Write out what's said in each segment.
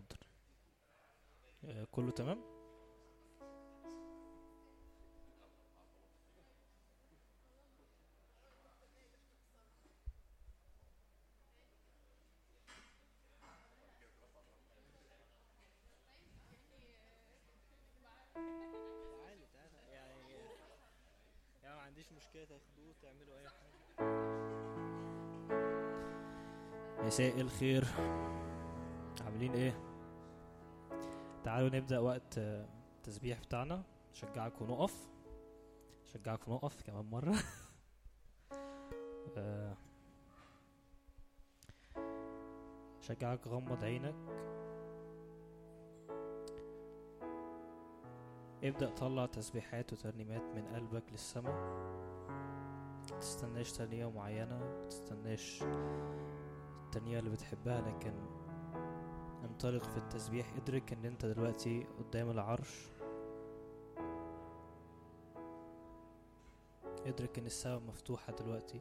حاضر. آه، كله تمام؟ يعني يعني مشكلة تاخدوه تعملوا أي حاجة. مساء الخير. عاملين إيه؟ تعالوا نبدأ وقت آه، التسبيح بتاعنا. شجعكم نقف. شجعكم نقف كمان مرة. آه، شجعك غمض عينك. ابدأ طلع تسبيحات وترنيمات من قلبك للسماء. متستناش ترنيمة معينة متستناش التانية اللي بتحبها لكن انطلق في التسبيح ادرك إن أنت دلوقتي قدام العرش. ادرك إن السماء مفتوحة دلوقتي.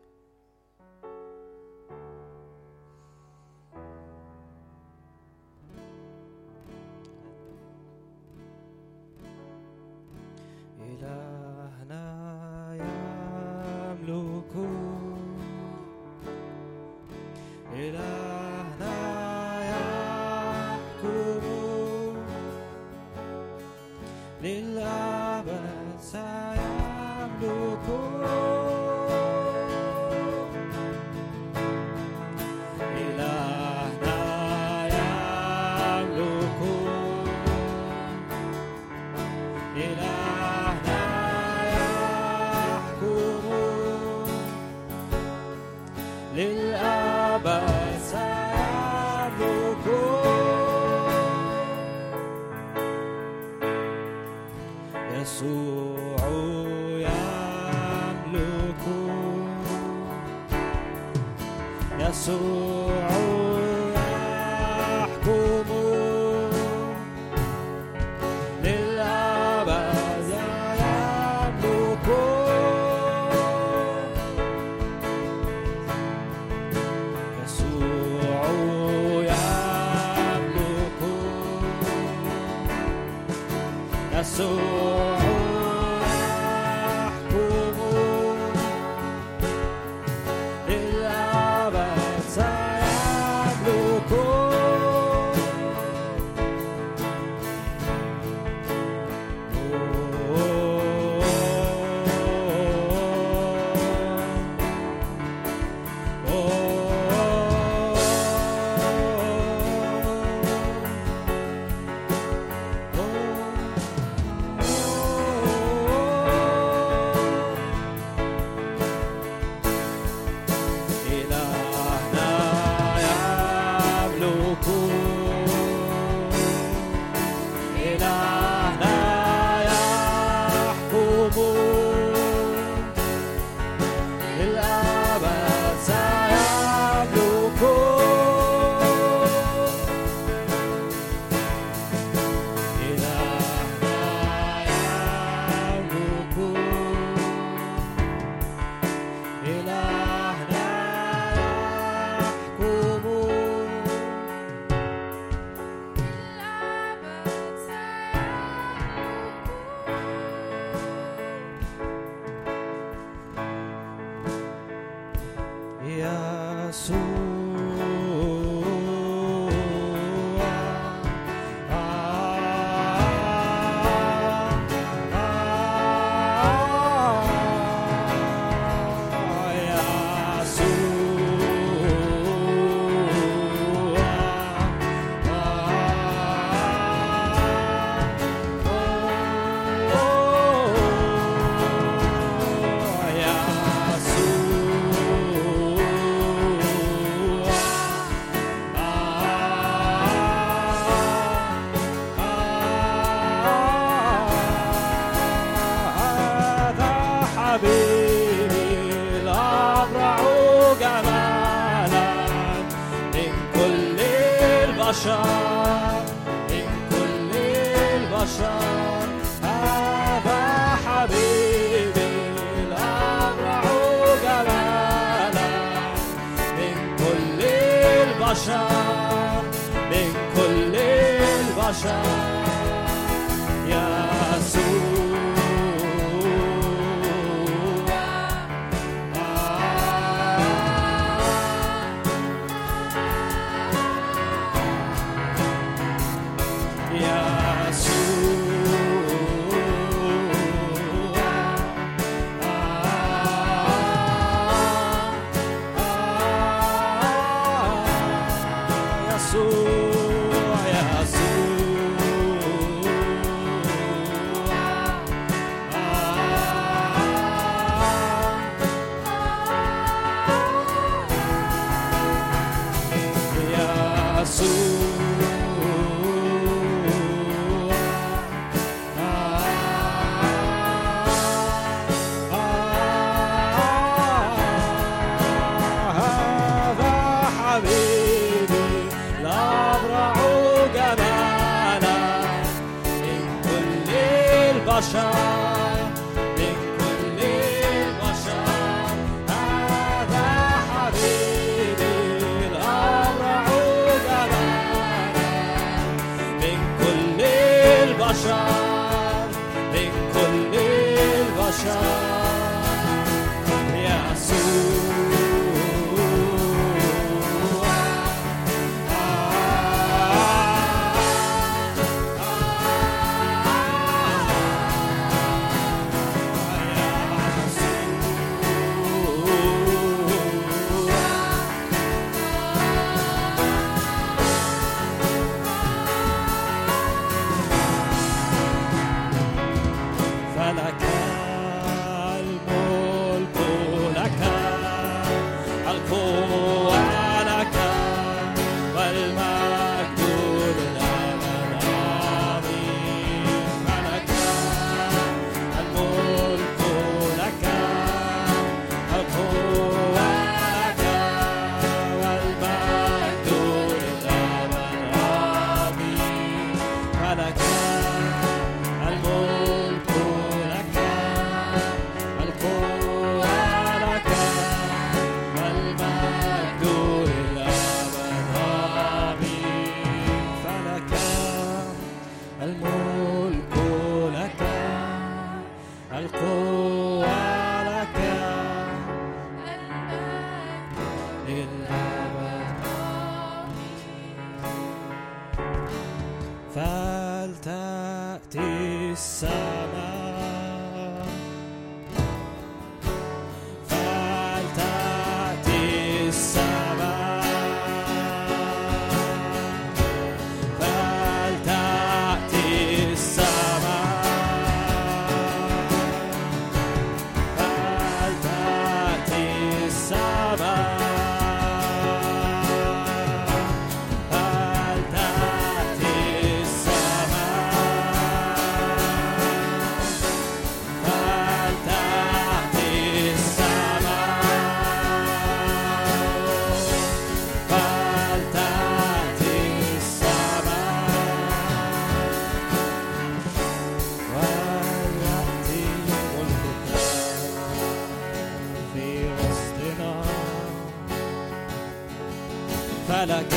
فلك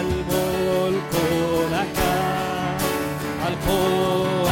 الملك لك القوة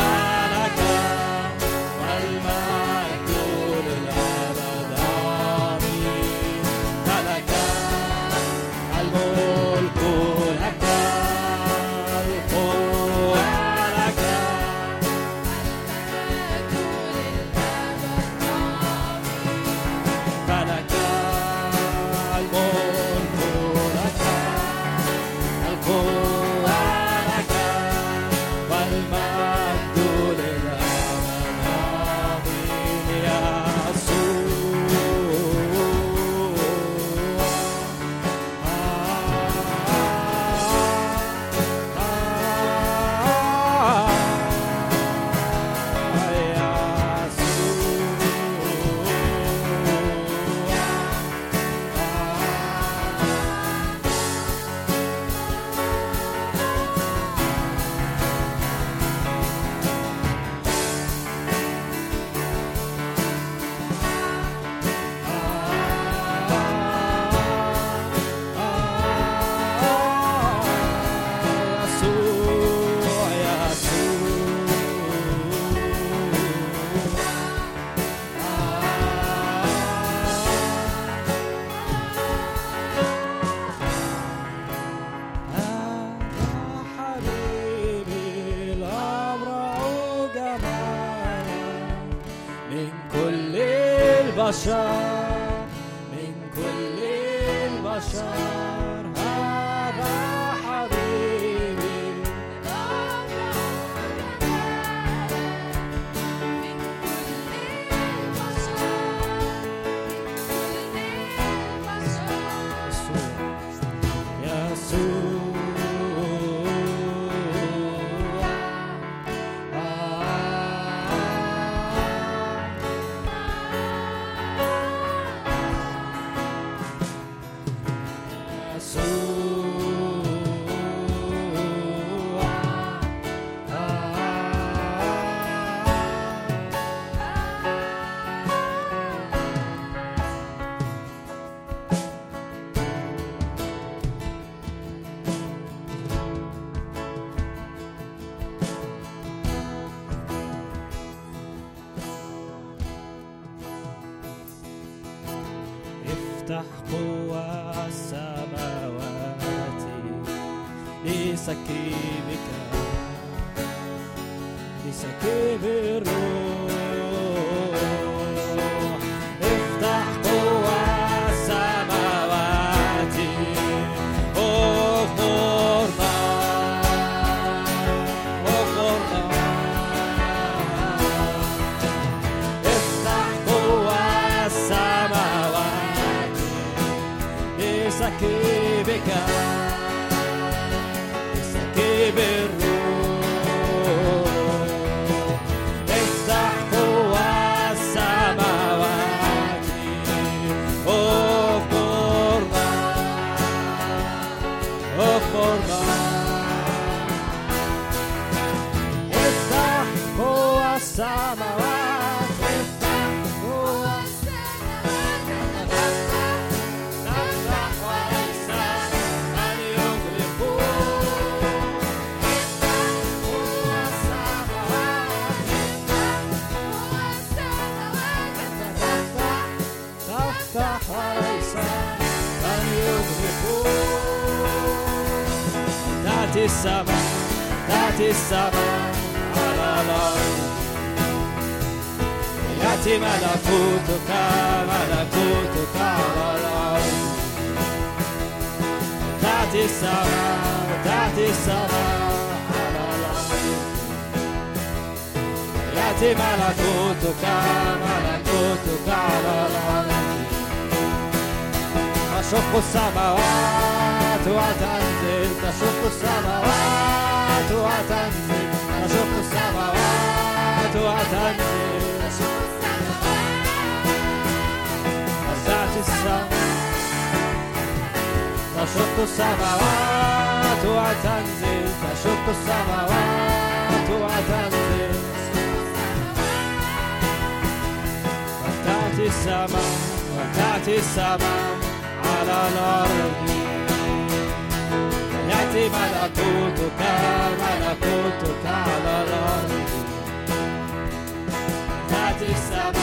ملكوتك ملكوتك على الأرض تشق السماوات وتنزل السماوات وتنزل تشق السماوات وتنزل وتأتي السماء وتأتي السماء على الأرض يأتي ملكوتك ملكوتك على الأرض تأتي السماء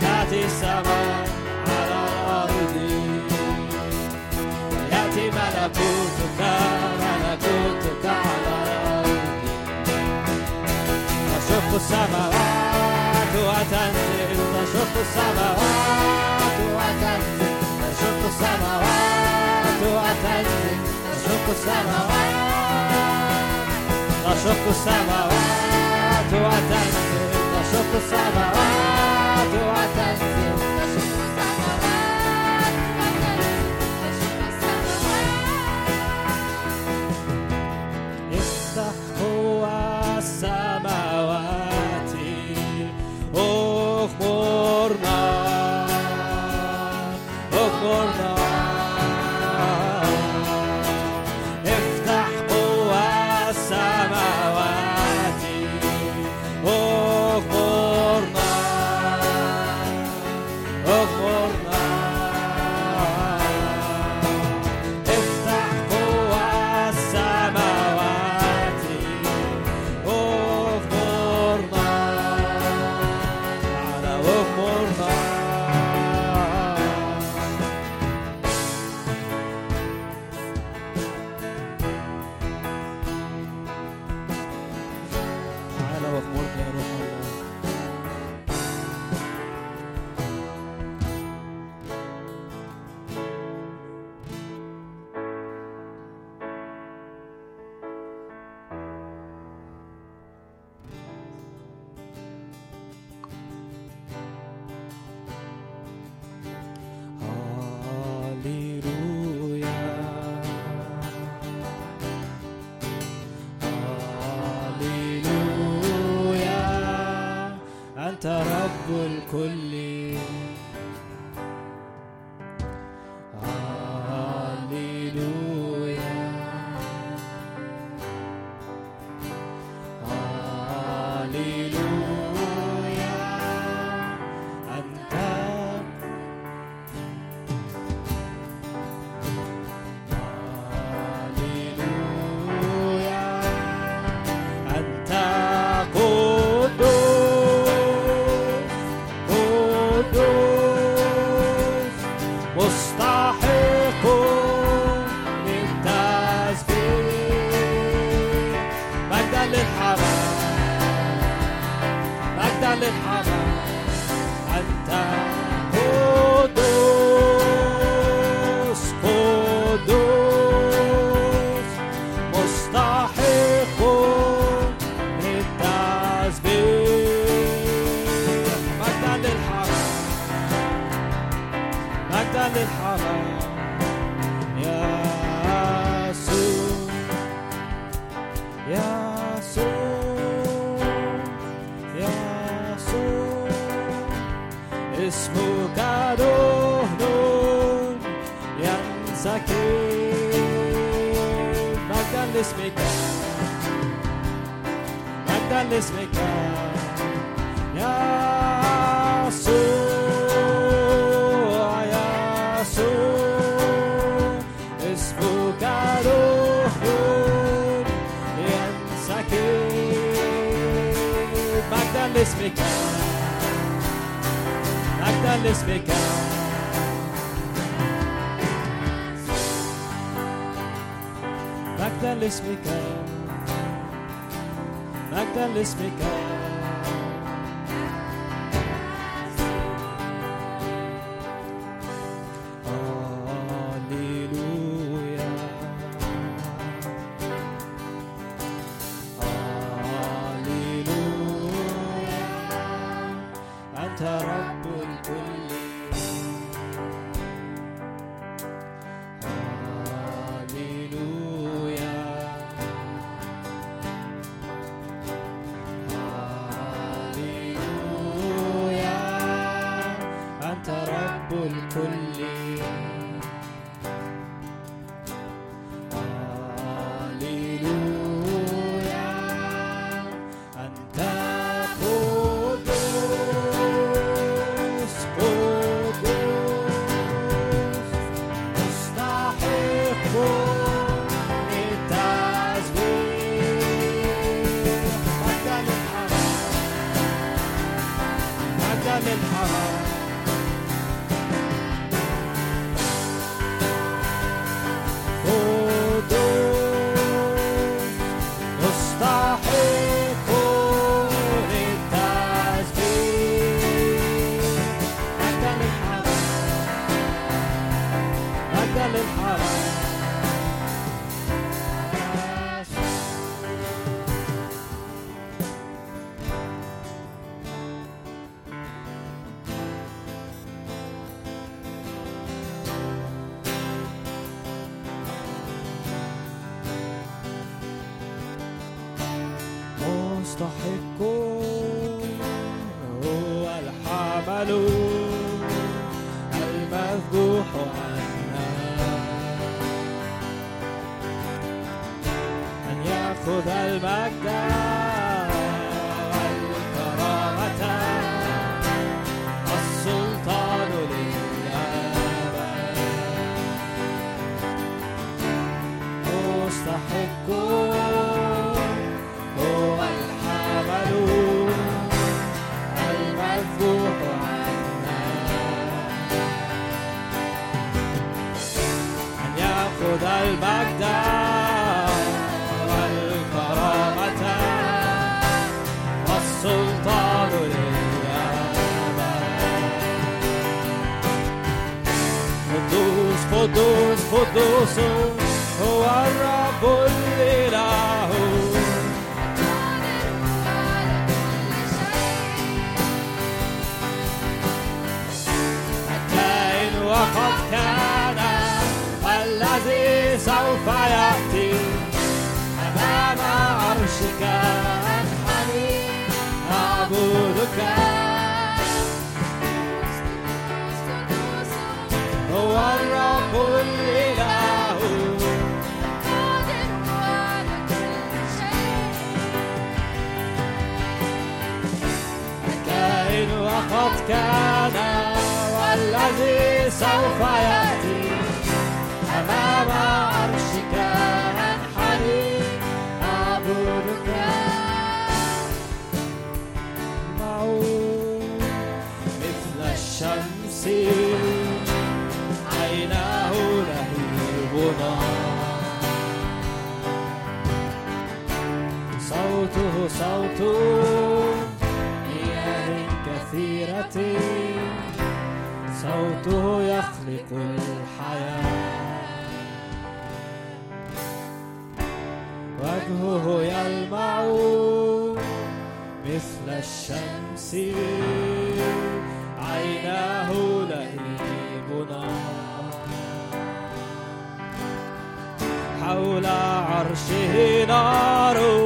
تأتي السماء على الأرض يأتي ملكوتك ملكوتك على الأرض تشق السماوات وتنزل تشق السماوات وتنزل تشق السماوات وتنزل تشق السماوات تشق السماوات وتنزل تشق السماوات began, like the list began. Like the list like the list. وجهه يلمع مثل الشمس. عيناه لهيب نار حول عرشه نار.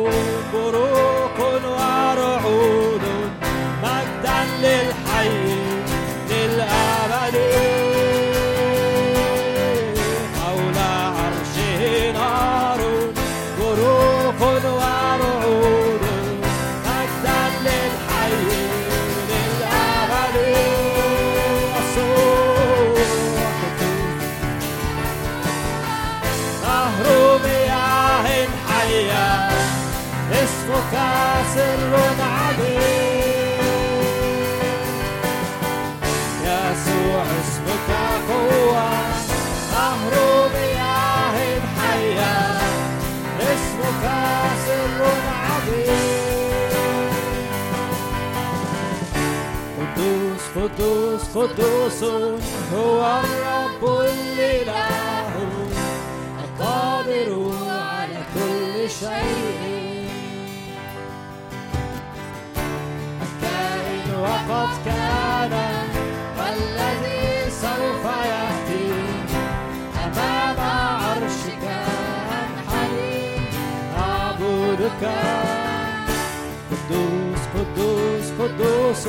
قدوس قدوس هو الرب الإله القادر على كل شيء الكائن وقد كان والذي سوف يأتي أمام عرشك أنحني أعبدك قدوس قدوس قدوس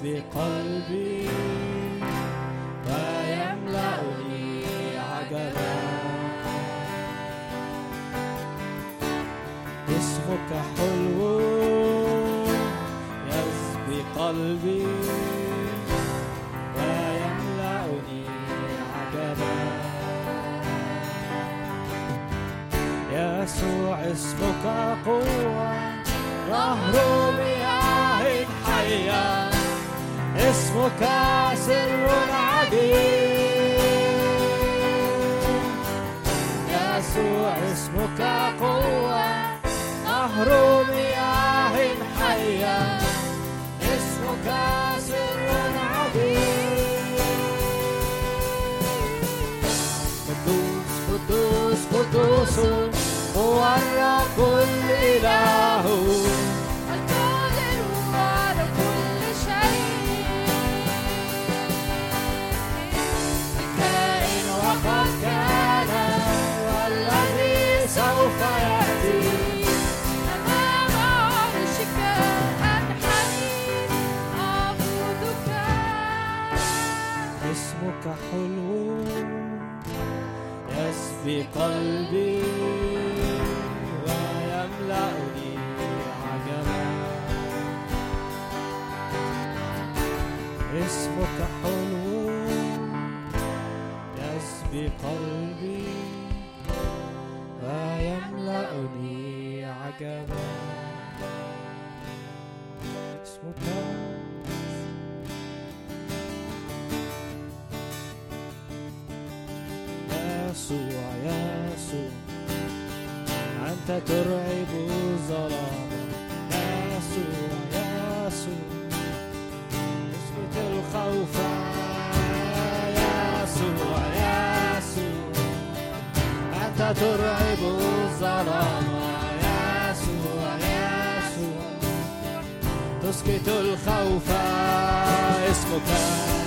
قلبي ويملأني عجبا اسمك حلو يسبي قلبي ويملأني عجبا يسوع اسمك قوة نهر مياه حية. اسمك سر عجيب يسوع اسمك قوة نهر مياه حية. اسمك سر عظيم قدوس قدوس قدوس هو الرب الإله. يسبي قلبي ويملأني عجبا. اسمك حلو يسبي قلبي ويملأني عجبا. اسمك يسوع يسوع. أنت ترعب الظلام. يسوع يسوع. اسكت الخوف. يسوع يسوع. أنت ترعب الظلام. يسوع يسوع. تسكت الخوف. اسمك.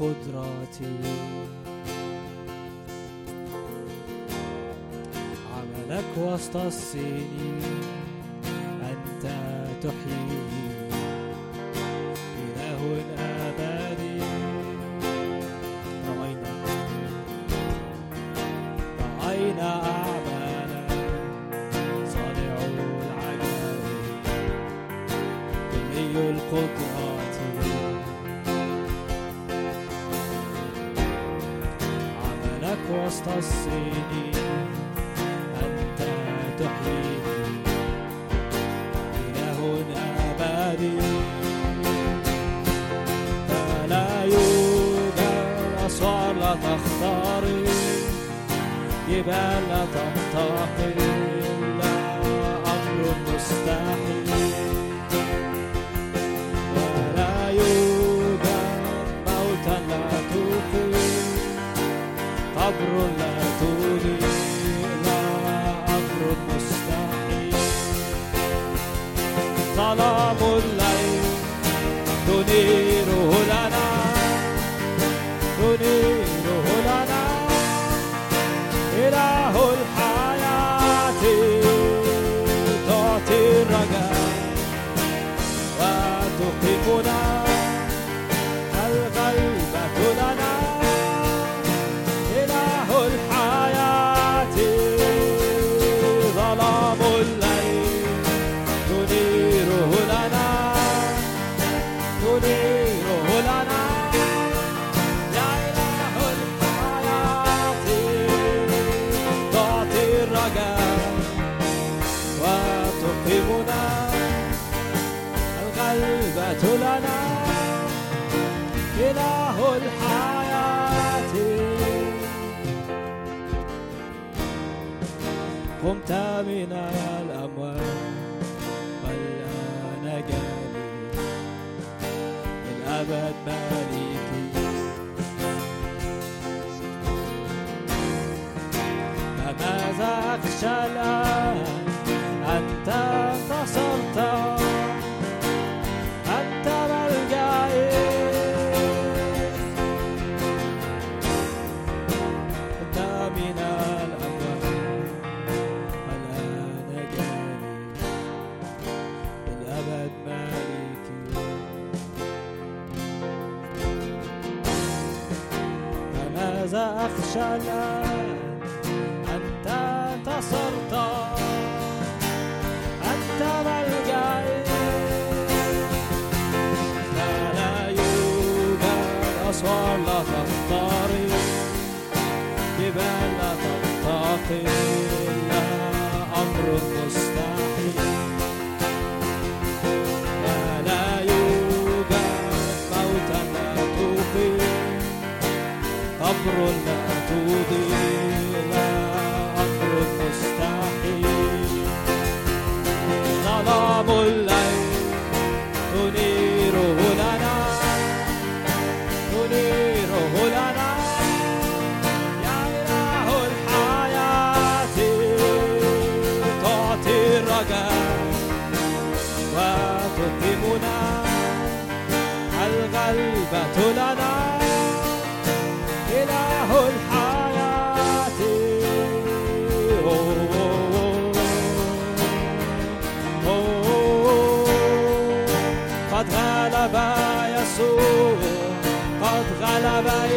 القدرات عملك وسط السنين أنت تحيي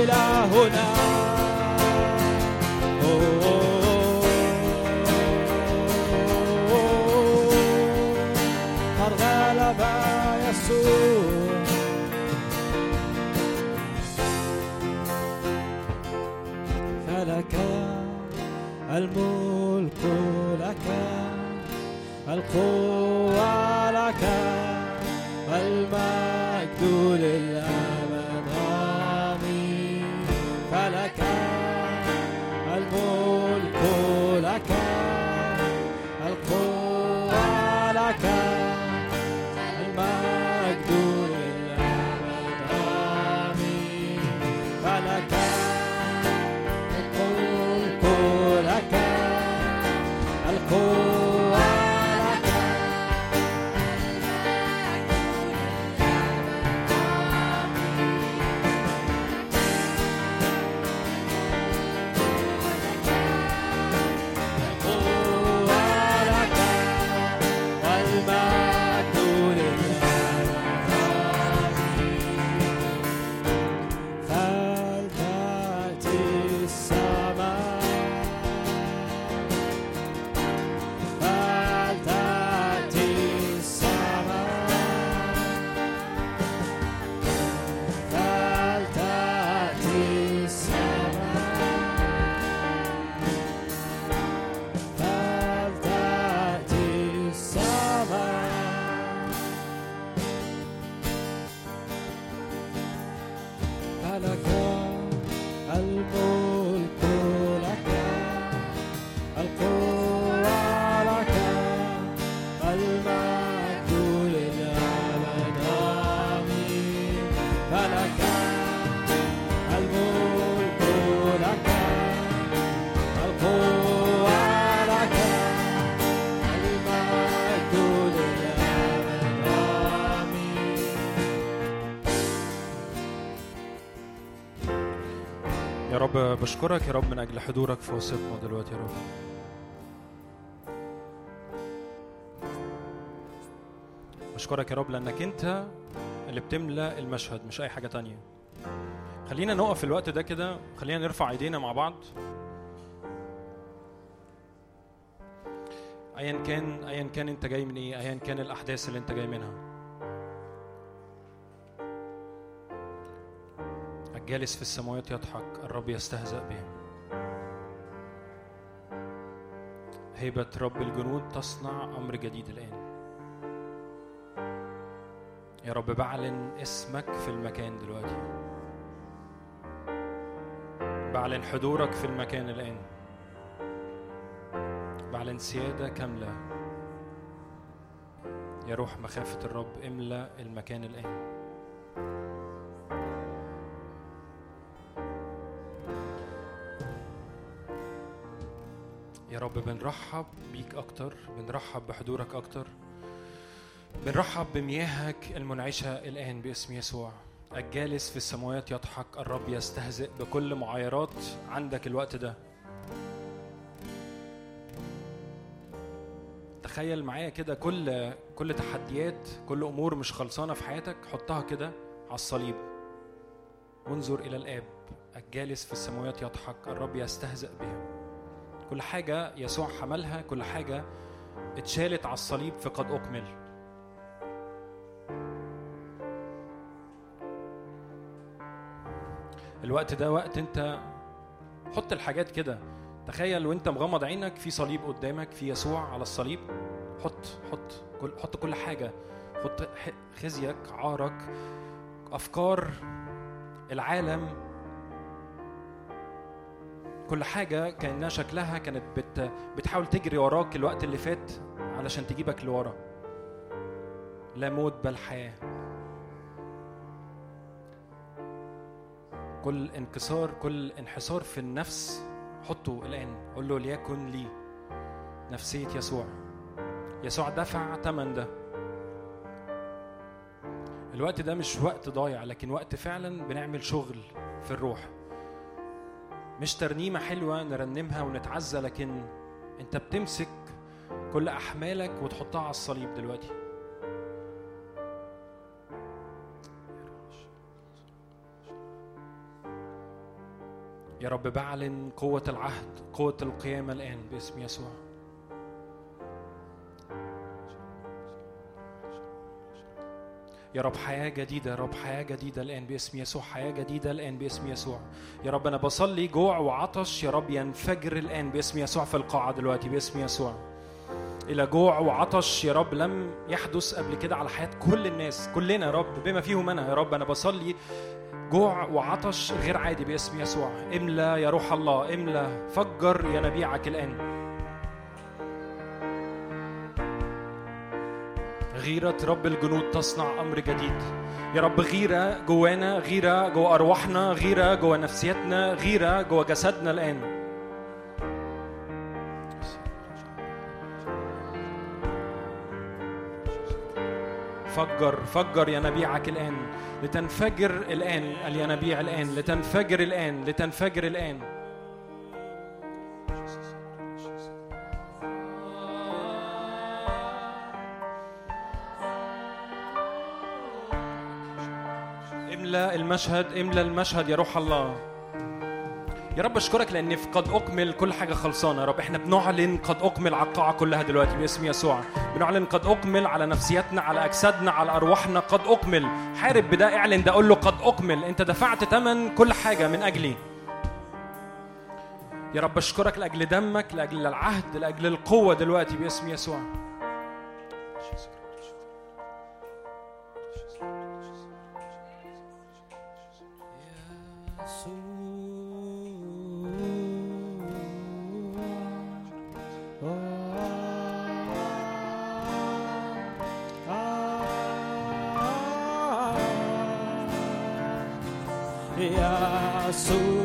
إلهنا. أوه فلك الملك لك القوة لك. بشكرك يا رب من أجل حضورك في وسطنا دلوقتي يا رب. بشكرك يا رب لأنك أنت اللي بتملى المشهد مش أي حاجة تانية. خلينا نقف في الوقت ده كده خلينا نرفع إيدينا مع بعض. ايا كان ايا كان أنت جاي من إيه ايا كان الأحداث اللي أنت جاي منها. الجالس في السماوات يضحك الرب يستهزأ بهم. هيبة رب الجنود تصنع أمر جديد الآن. يا رب بعلن اسمك في المكان دلوقتي. بعلن حضورك في المكان الآن. بعلن سيادة كاملة. يا روح مخافة الرب املأ المكان الآن. يا رب بنرحب بيك أكتر بنرحب بحضورك أكتر بنرحب بمياهك المنعشة الآن باسم يسوع. الجالس في السماوات يضحك الرب يستهزئ بكل معايرات عندك الوقت ده. تخيل معايا كده كل كل تحديات كل أمور مش خلصانة في حياتك حطها كده على الصليب. وانظر إلى الآب الجالس في السماوات يضحك الرب يستهزئ بها كل حاجة يسوع حملها كل حاجة اتشالت على الصليب فقد أكمل. الوقت ده وقت انت حط الحاجات كده. تخيل وانت مغمض عينك في صليب قدامك في يسوع على الصليب. حط حط كل حط كل حاجة. حط خزيك عارك أفكار العالم. كل حاجة كأنها شكلها كانت بت بتحاول تجري وراك الوقت اللي فات علشان تجيبك لورا. لا موت بل حياة. كل انكسار كل انحسار في النفس حطه الآن. قول له ليكن لي. نفسية يسوع. يسوع دفع ثمن ده. الوقت ده مش وقت ضايع لكن وقت فعلا بنعمل شغل في الروح. مش ترنيمة حلوة نرنمها ونتعزى لكن انت بتمسك كل أحمالك وتحطها على الصليب دلوقتي. يا رب بعلن قوة العهد قوة القيامة الآن باسم يسوع. يا رب حياة جديدة يا رب حياة جديدة الآن باسم يسوع حياة جديدة الآن باسم يسوع. يا رب أنا بصلي جوع وعطش يا رب ينفجر الآن باسم يسوع في القاعة دلوقتي باسم يسوع. إلى جوع وعطش يا رب لم يحدث قبل كده على حياة كل الناس كلنا يا رب بما فيهم أنا يا رب أنا بصلي جوع وعطش غير عادي باسم يسوع. املأ يا روح الله املأ فجر ينابيعك الآن. غيرة رب الجنود تصنع أمر جديد. يا رب غيرة جوانا غيرة جوا أرواحنا غيرة جوا نفسيتنا غيرة جوا جسدنا الآن. فجر فجر ينابيعك الآن. لتنفجر الآن الينابيع الآن. لتنفجر الآن لتنفجر الآن. املا المشهد املا المشهد يا روح الله. يا رب أشكرك لأن في قد أكمل كل حاجة خلصانة. يا رب إحنا بنعلن قد أكمل على القاعة كلها دلوقتي باسم يسوع. بنعلن قد أكمل على نفسياتنا على أجسادنا على أرواحنا قد أكمل. حارب بده إعلن ده قول له قد أكمل. أنت دفعت ثمن كل حاجة من أجلي. يا رب أشكرك لأجل دمك لأجل العهد لأجل القوة دلوقتي باسم يسوع. يسوع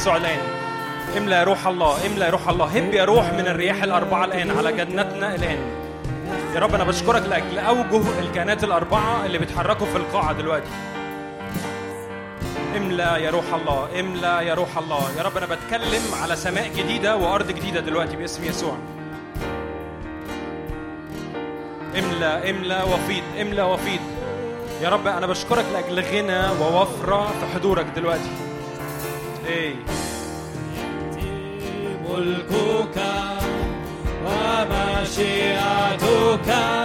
يسوع الان املى يا روح الله املى يا روح الله. هب يا روح من الرياح الأربعة الآن على جنتنا الآن. يا رب أنا بشكرك لأجل أوجه الكائنات الأربعة اللي بيتحركوا في القاعة دلوقتي. املى يا روح الله املى يا روح الله. يا رب أنا بتكلم على سماء جديدة وأرض جديدة دلوقتي باسم يسوع. املى املى وفيض املى وفيض يا رب أنا بشكرك لأجل غنى ووفرة في حضورك دلوقتي. come.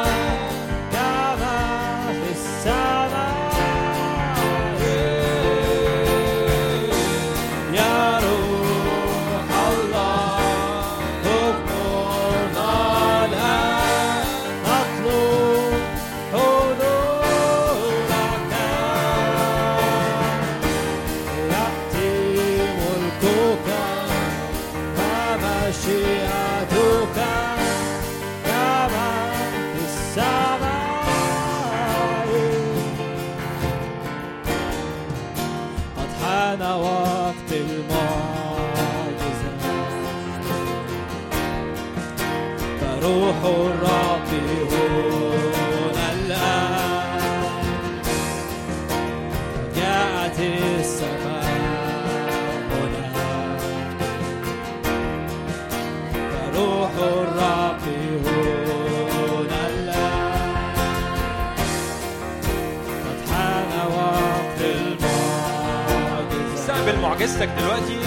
استقبل معجزتك دلوقتي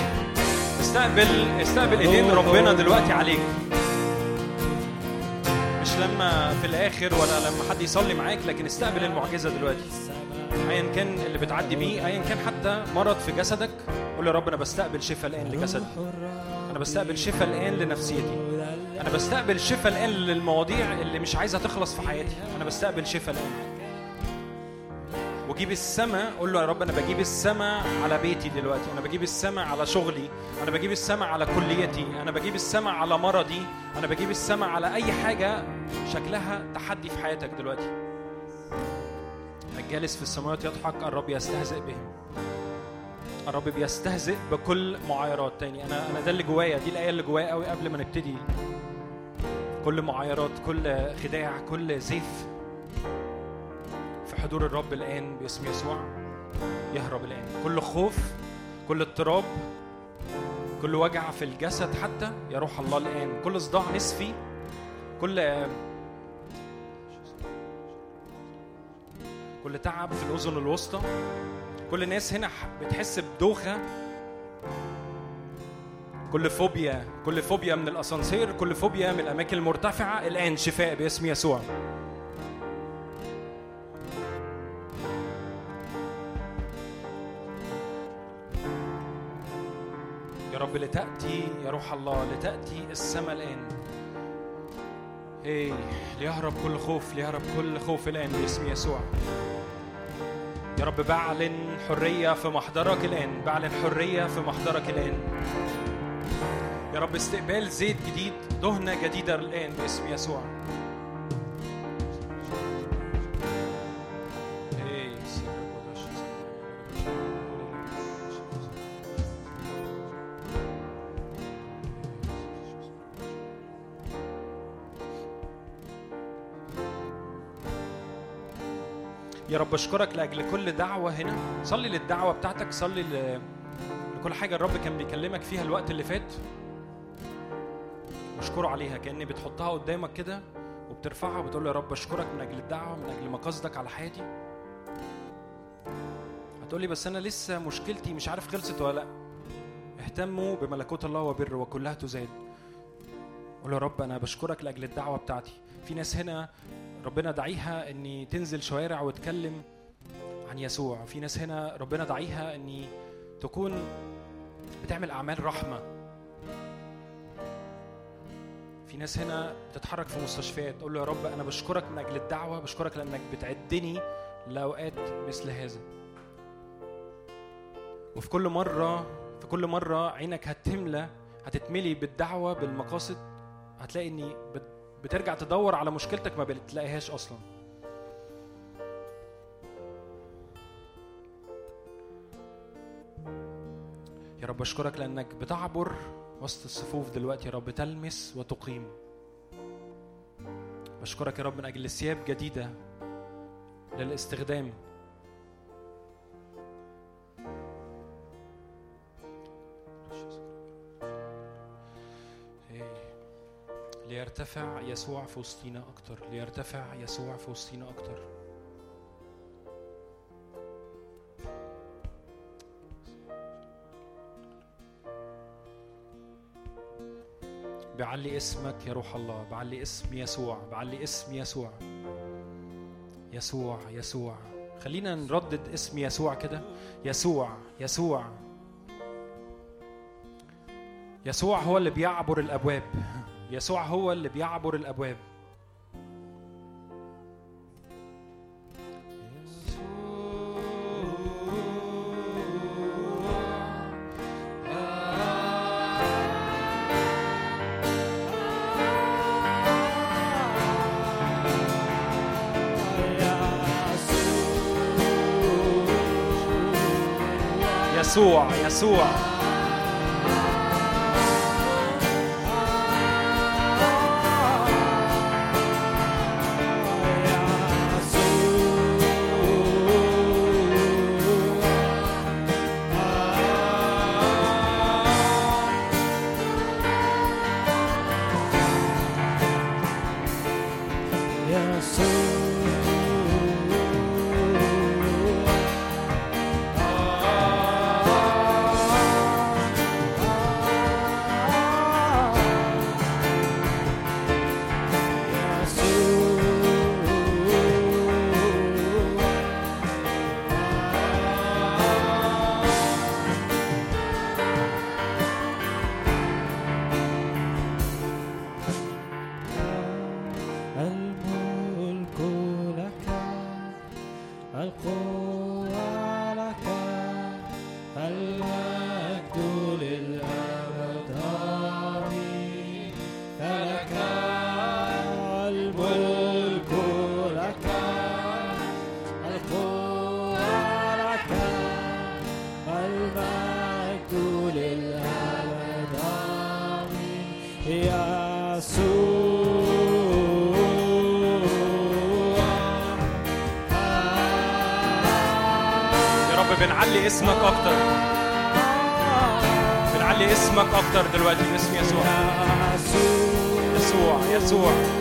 استقبل استقبل إيدين ربنا دلوقتي عليك. مش لما في الآخر ولا لما حد يصلي معاك لكن استقبل المعجزة دلوقتي. ايا كان اللي بتعدي بيه ايا كان حتى مرض في جسدك قول يا رب أنا بستقبل شفاء الآن لجسدي. أنا بستقبل شفاء الآن لنفسيتي. أنا بستقبل شفاء الآن للمواضيع اللي مش عايزة تخلص في حياتي. أنا بستقبل شفاء الآن. وجيب السماء قول له يا رب أنا بجيب السماء على بيتي دلوقتي أنا بجيب السماء على شغلي أنا بجيب السماء على كليتي أنا بجيب السماء على مرضي أنا بجيب السماء على أي حاجة شكلها تحدي في حياتك دلوقتي. الجالس في السماوات يضحك الرب يستهزئ بهم. الرب بيستهزئ بكل معايرات. تاني أنا أنا ده اللي جوايا دي الآية اللي جوايا قوي قبل ما نبتدي. كل معايرات كل خداع كل زيف حضور الرب الآن باسم يسوع. يهرب الآن. كل خوف كل اضطراب كل وجع في الجسد حتى يا روح الله الآن. كل صداع نصفي كل كل تعب في الأذن الوسطى. كل الناس هنا بتحس بدوخة. كل فوبيا كل فوبيا من الأسانسير كل فوبيا من الأماكن المرتفعة. الآن شفاء باسم يسوع. يا رب لتأتي يا روح الله لتأتي السماء الآن. إيه ليهرب كل خوف ليهرب كل خوف الآن باسم يسوع. يا رب بعلن حرية في محضرك الآن بعلن حرية في محضرك الآن. يا رب استقبال زيت جديد دهنة جديدة الآن باسم يسوع. يا رب أشكرك لأجل كل دعوة هنا. صلي للدعوة بتاعتك صلي ل... لكل حاجة الرب كان بيكلمك فيها الوقت اللي فات. واشكره عليها كأني بتحطها قدامك كده وبترفعها وبتقول له يا رب أشكرك من أجل الدعوة من أجل مقاصدك على حياتي. هتقول لي بس أنا لسه مشكلتي مش عارف خلصت ولا لأ. اهتموا بملكوت الله وبر وكلها تزاد. قول يا رب أنا بشكرك لأجل الدعوة بتاعتي. في ناس هنا ربنا دعيها إني تنزل شوارع وتكلم عن يسوع. في ناس هنا ربنا دعيها إني تكون بتعمل أعمال رحمة. في ناس هنا بتتحرك في مستشفيات تقول له يا رب أنا بشكرك من أجل الدعوه بشكرك لأنك بتعدني لأوقات مثل هذا. وفي كل مرة في كل مرة عينك هتملى هتتملي بالدعوة بالمقاصد هتلاقي إني بترجع تدور على مشكلتك ما بتلاقيهاش أصلا. يا رب أشكرك لأنك بتعبر وسط الصفوف دلوقتي يا رب تلمس وتقيم. بشكرك يا رب من أجل ثياب جديدة للاستخدام. ليرتفع يسوع في وسطينا أكتر. ليرتفع يسوع في وسطينا أكتر. بعلي اسمك يا روح الله. بعلي اسم يسوع. بعلي اسم يسوع. يسوع يسوع. خلينا نردد اسم يسوع كده. يسوع يسوع. يسوع هو اللي بيعبر الأبواب. يسوع هو اللي بيعبر الأبواب. يسوع. يسوع أكتر دلوقتي. باسم يسوع. يسوع يسوع.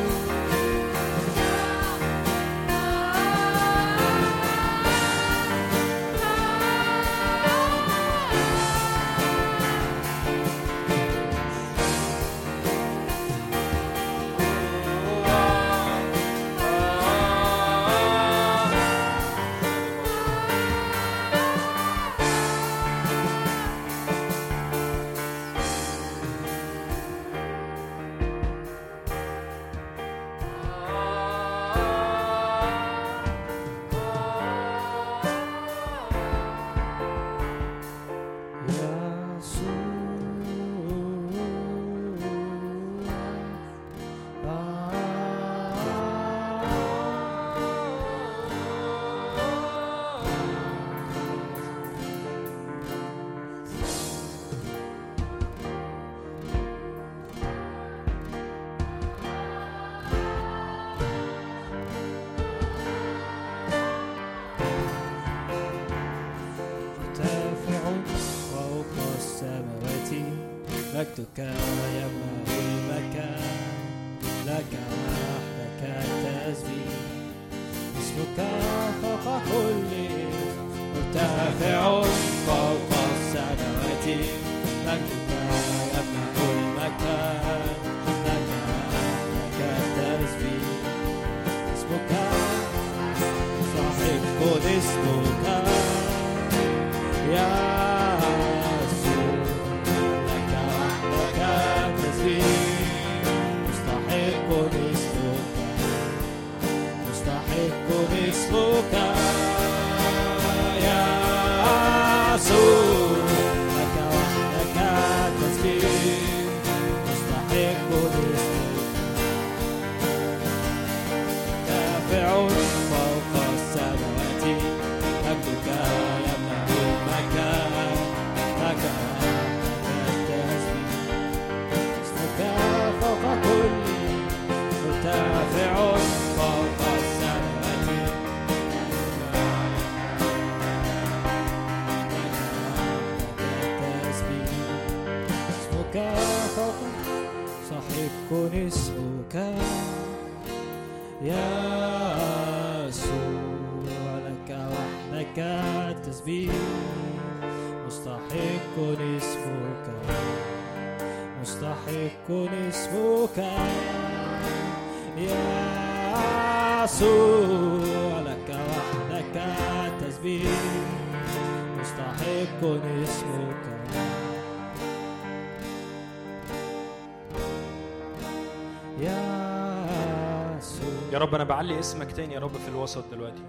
يا رب أنا بعلي اسمك تاني يا رب في الوسط دلوقتي.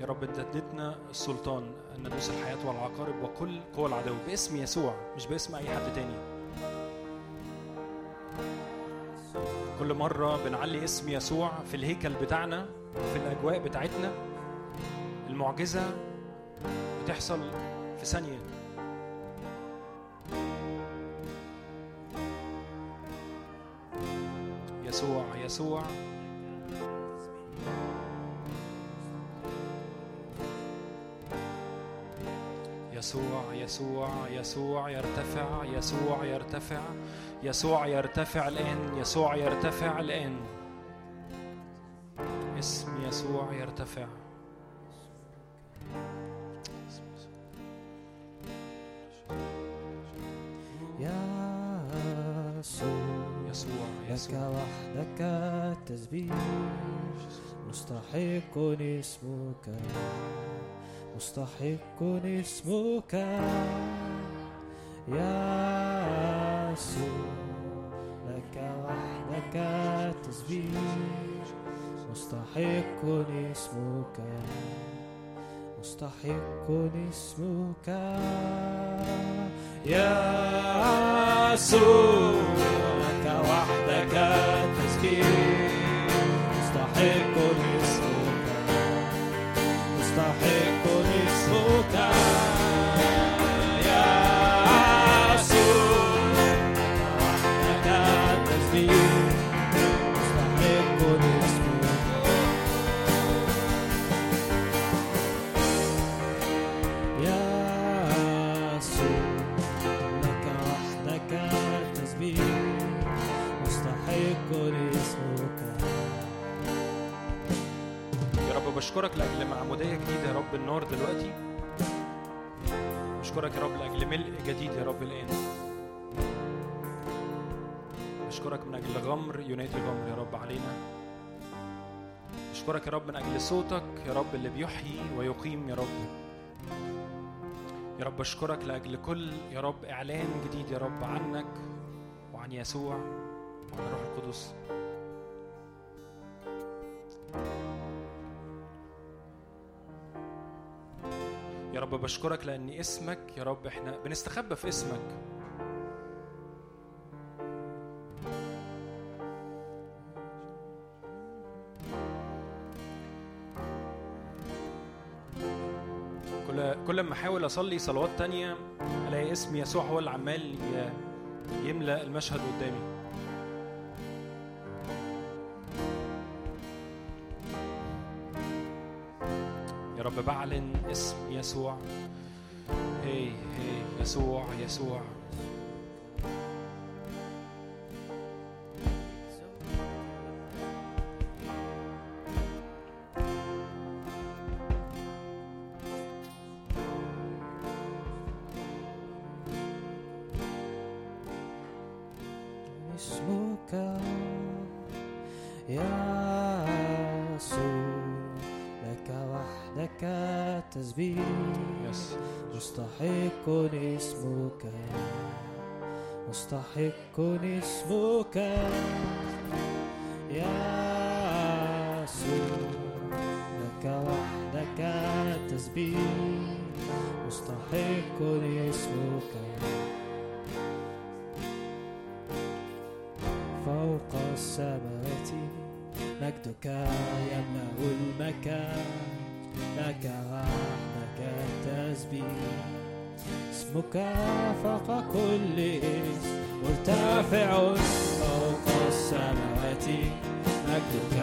يا رب أنت اديتنا السلطان ان ندوس الحياة والعقارب وكل قوى العدو باسم يسوع مش باسم أي حد تاني. كل مرة بنعلي اسم يسوع في الهيكل بتاعنا في الأجواء بتاعتنا المعجزة بتحصل في ثانية. يسوع. يسوع يسوع يسوع يرتفع يسوع يرتفع يسوع يرتفع الآن يسوع يرتفع الآن. اسم يسوع يرتفع. التسبيح مستحق اسمك مستحق اسمك يا يسوع لك وحدك التسبيح مستحق اسمك مستحق اسمك يا يسوع لك وحدك التسبيح مستحق بشكرك لأجل معموديه جديدة يا رب النار دلوقتي. بشكرك يا رب لأجل ملء جديد يا رب الآن. بشكرك من أجل غمر ينادي غمر يا رب علينا. بشكرك يا رب من أجل صوتك يا رب اللي بيحيي ويقيم يا رب. يا رب اشكرك لأجل كل يا رب إعلان جديد يا رب عنك وعن يسوع وعن الروح القدس. يا رب بشكرك لأن اسمك يا رب إحنا بنستخبى في اسمك. كل كل ما أحاول أصلي صلوات تانية ألاقي اسم يسوع هو اللي عمال يملأ المشهد قدامي. بعلن اسم يسوع. هي هي يسوع يسوع. مستحق اسمك. مستحق اسمك. يا يسوع لك وحدك التسبيح مستحق اسمك. فوق السماوات مجدك يملأ المكان. لك وحدك التسبيح اسمك فوق كل اسم. مرتفع فوق السماوات. مجدك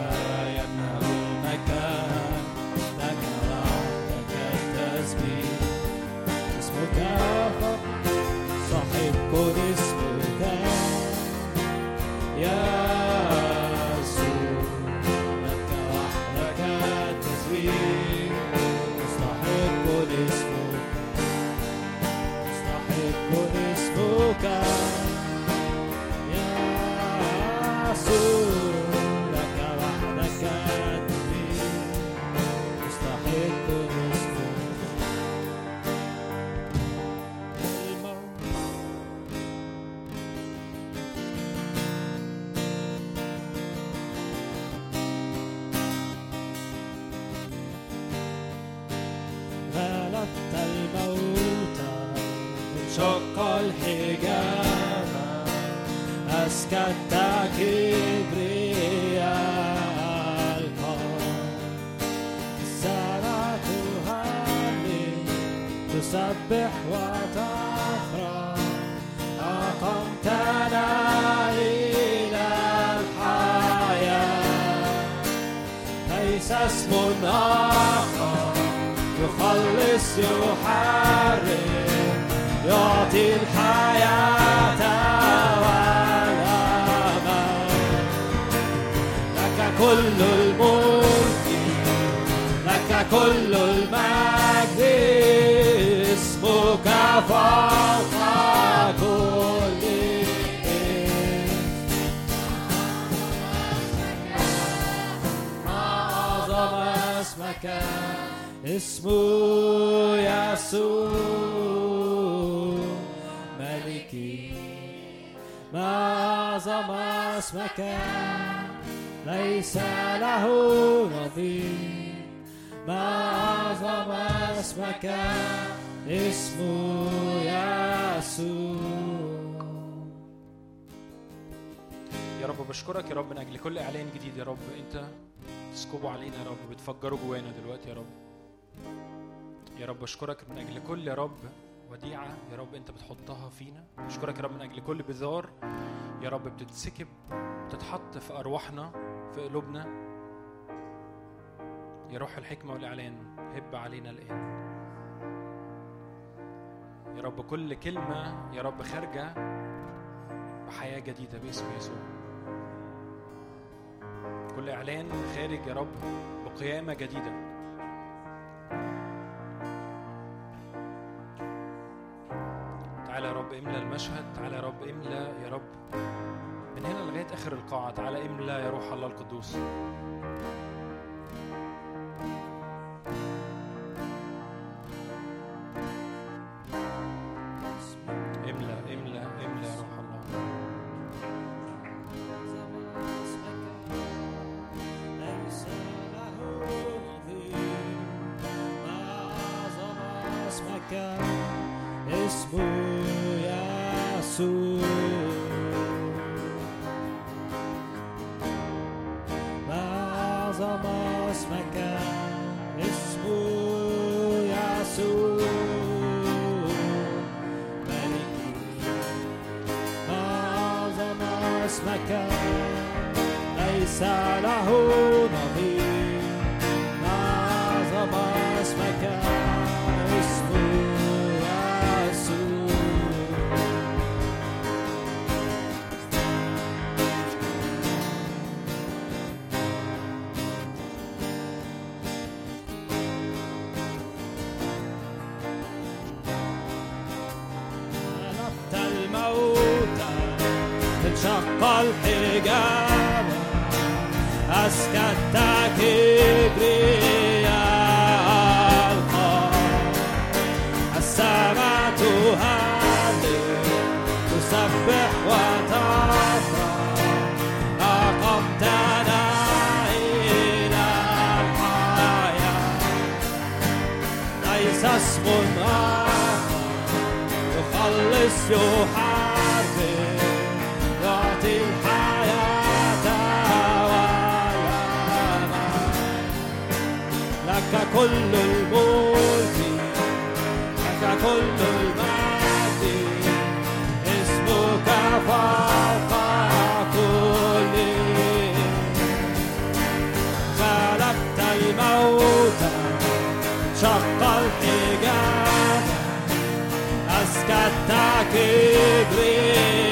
كل إعلان جديد يا رب أنت تسكبه علينا يا رب بتفجره جوانا دلوقتي يا رب. يا رب بشكرك من أجل كل يا رب وديعة يا رب أنت بتحطها فينا. بشكرك يا رب من أجل كل بذار يا رب بتتسكب بتتحط في أرواحنا في قلوبنا. يا روح الحكمة والإعلان هب علينا الآن. يا رب كل كلمة يا رب خارجة بحياة جديدة باسم يسوع. كل إعلان خارج يا رب بقيامة جديدة. تعالى يا رب املى المشهد تعالى يا رب املى يا رب. من هنا لغاية آخر القاعة تعالى املى يا روح الله القدوس. كل الملك لك كل المجد اسمك فوق كل غلبت الموت شق الحجاب أسكت كبرياء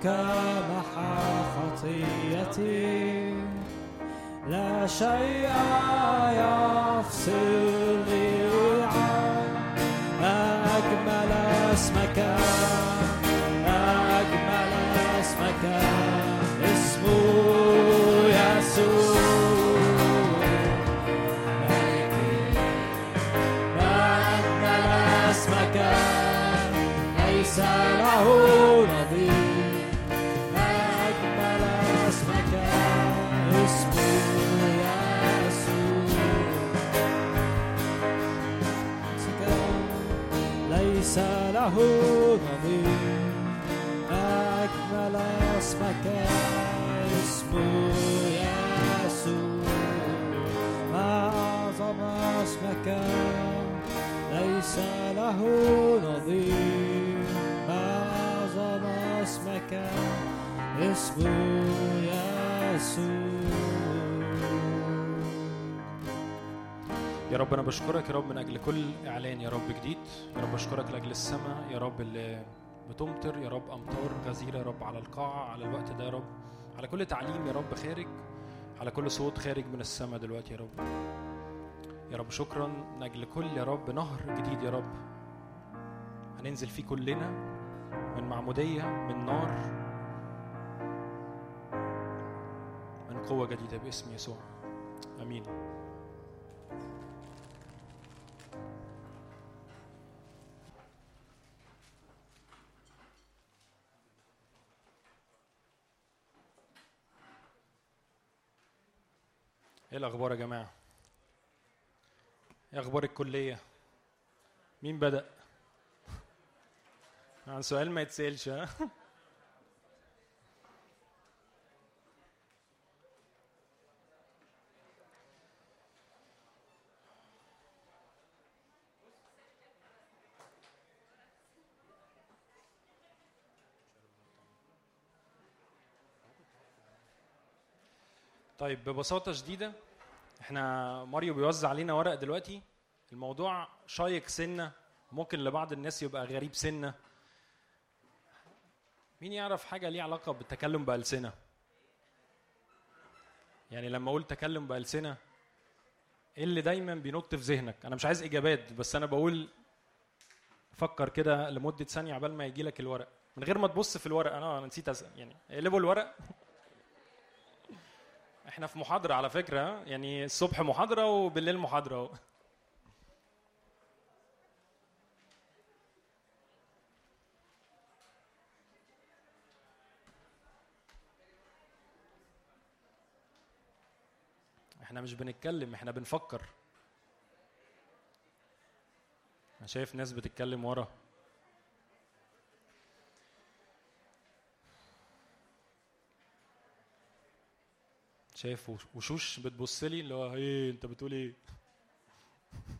حبك محى خطيتي لا شيء يفصلني عن ما أجمل اسمك له نظير ما أجمل اسمك اسمه يسوع أعظم اسمك ليس له نظير أعظم اسمك اسمه يسوع يا رب أنا بشكرك يا رب من أجل كل اعلان يا رب جديد يا رب بشكرك لاجل السماء يا رب اللي بتمطر يا رب امطار غزيره يا رب على القاعه على الوقت ده يا رب على كل تعليم يا رب خارج على كل صوت خارج من السماء دلوقتي يا رب يا رب شكرا من أجل كل يا رب نهر جديد يا رب هننزل فيه كلنا من معموديه من نار من قوه جديده باسم يسوع امين إيه الأخبار يا جماعة؟ إيه أخبار الكلية؟ مين بدأ؟ عن سؤال ما يتسألش طيب ببساطة شديدة إحنا ماريو بيوزع علينا ورق دلوقتي. الموضوع شايق سنة ممكن لبعض الناس يبقى غريب سنة. مين يعرف حاجة ليها علاقة بالتكلم بألسنة؟ يعني لما أقول تكلم بألسنة إيه اللي دايما بينط في ذهنك؟ أنا مش عايز إجابات بس أنا بقول فكر كده لمدة ثانية عبال ما يجي لك الورق. من غير ما تبص في الورق. أنا أنا نسيت اسال يعني اقلبوا الورق. إحنا في محاضرة على فكرة ها؟ يعني الصبح محاضرة وبالليل محاضرة اهو إحنا مش بنتكلم إحنا بنفكر أنا شايف ناس بتتكلم ورا شايف وش- وشوش بتبص لي اللي هو إيه أنت بتقول إيه؟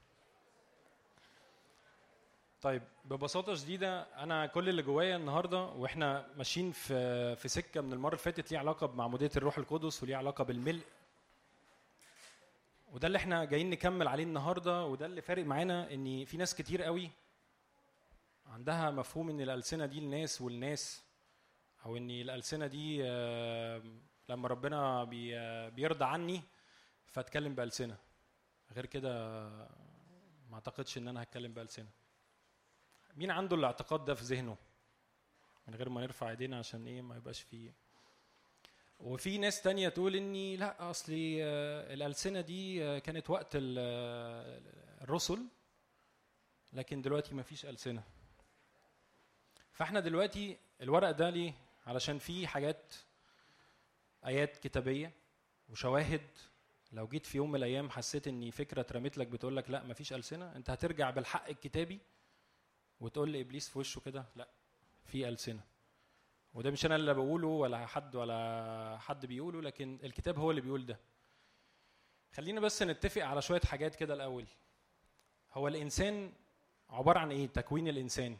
طيب ببساطة شديدة أنا كل اللي جوايا النهاردة وإحنا ماشيين في في سكة من المرة اللي فاتت ليه علاقة بمعمودية الروح القدس وليه علاقة بالملء. وده اللي إحنا جايين نكمل عليه النهارده وده اللي فارق معانا إن في ناس كتير قوي عندها مفهوم إن الألسنة دي الناس والناس أو إن الألسنة دي لما ربنا بي بيرضى عني فاتكلم بألسنة. غير كده ما أعتقدش إن أنا هتكلم بألسنة. مين عنده الاعتقاد ده في ذهنه؟ من غير ما نرفع إيدينا عشان إيه ما يبقاش فيه. وفي ناس تانية تقول إني لا اصلي آه، الألسنة دي آه، كانت وقت آه، الرسل لكن دلوقتي ما فيش ألسنة. فإحنا دلوقتي الورق ده ليه؟ علشان فيه حاجات آيات كتابية وشواهد. لو جيت في يوم من الأيام حسيت ان فكرة اترمت لك بتقول لك لا مفيش ألسنة أنت هترجع بالحق الكتابي وتقول لابليس في وشه كده لا في ألسنة. وده مش أنا اللي بقوله ولا حد ولا حد بيقوله لكن الكتاب هو اللي بيقول ده. خلينا بس نتفق على شوية حاجات كده الأول. هو الإنسان عبارة عن إيه؟ تكوين الإنسان.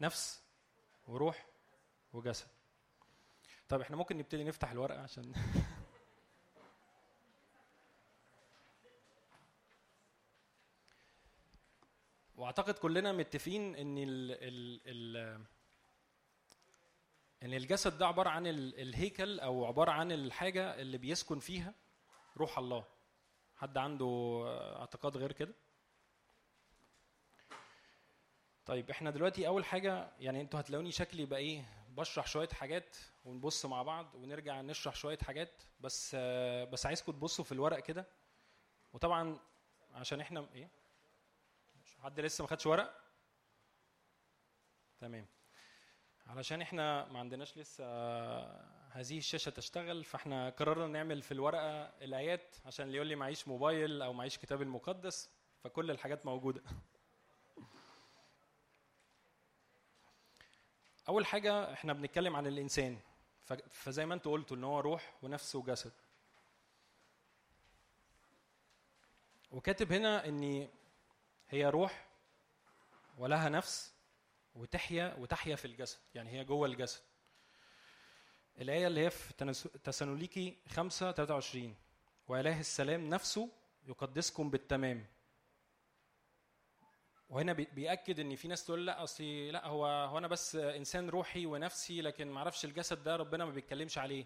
نفس وروح وجسد. طب إحنا ممكن نبتدي نفتح الورقة عشان واعتقد كلنا متفقين ان ال ال ال ان الجسد ده عبارة عن ال- الهيكل أو عبارة عن الحاجة اللي بيسكن فيها روح الله. حد عنده اعتقاد غير كده؟ طيب إحنا دلوقتي اول حاجة يعني أنتوا هتلاقوني شكلي بقى إيه بشرح شوية حاجات ونبص مع بعض ونرجع نشرح شوية حاجات. بس آه، بس عايزكم تبصوا في الورق كده. وطبعا عشان إحنا إيه؟ حد لسه ما خدش ورق؟ تمام. علشان إحنا ما عندناش لسه هذه الشاشة تشتغل فاحنا قررنا نعمل في الورقة الآيات عشان اللي يقول لي معيش موبايل أو معيش كتاب المقدس فكل الحاجات موجودة. أول حاجة إحنا بنتكلم عن الإنسان. فزي ما أنتوا قلتوا إن هو روح ونفس وجسد. وكاتب هنا إن هي روح ولها نفس وتحيا وتحيا في الجسد. يعني هي جوه الجسد. الآية اللي هي في تسالونيكي 5 23 وإله السلام نفسه يقدسكم بالتمام. وهنا بي- بيأكد إن في ناس تقول لا اصلي لا هو هو أنا بس إنسان روحي ونفسي لكن ما أعرفش الجسد ده ربنا ما بيتكلمش عليه.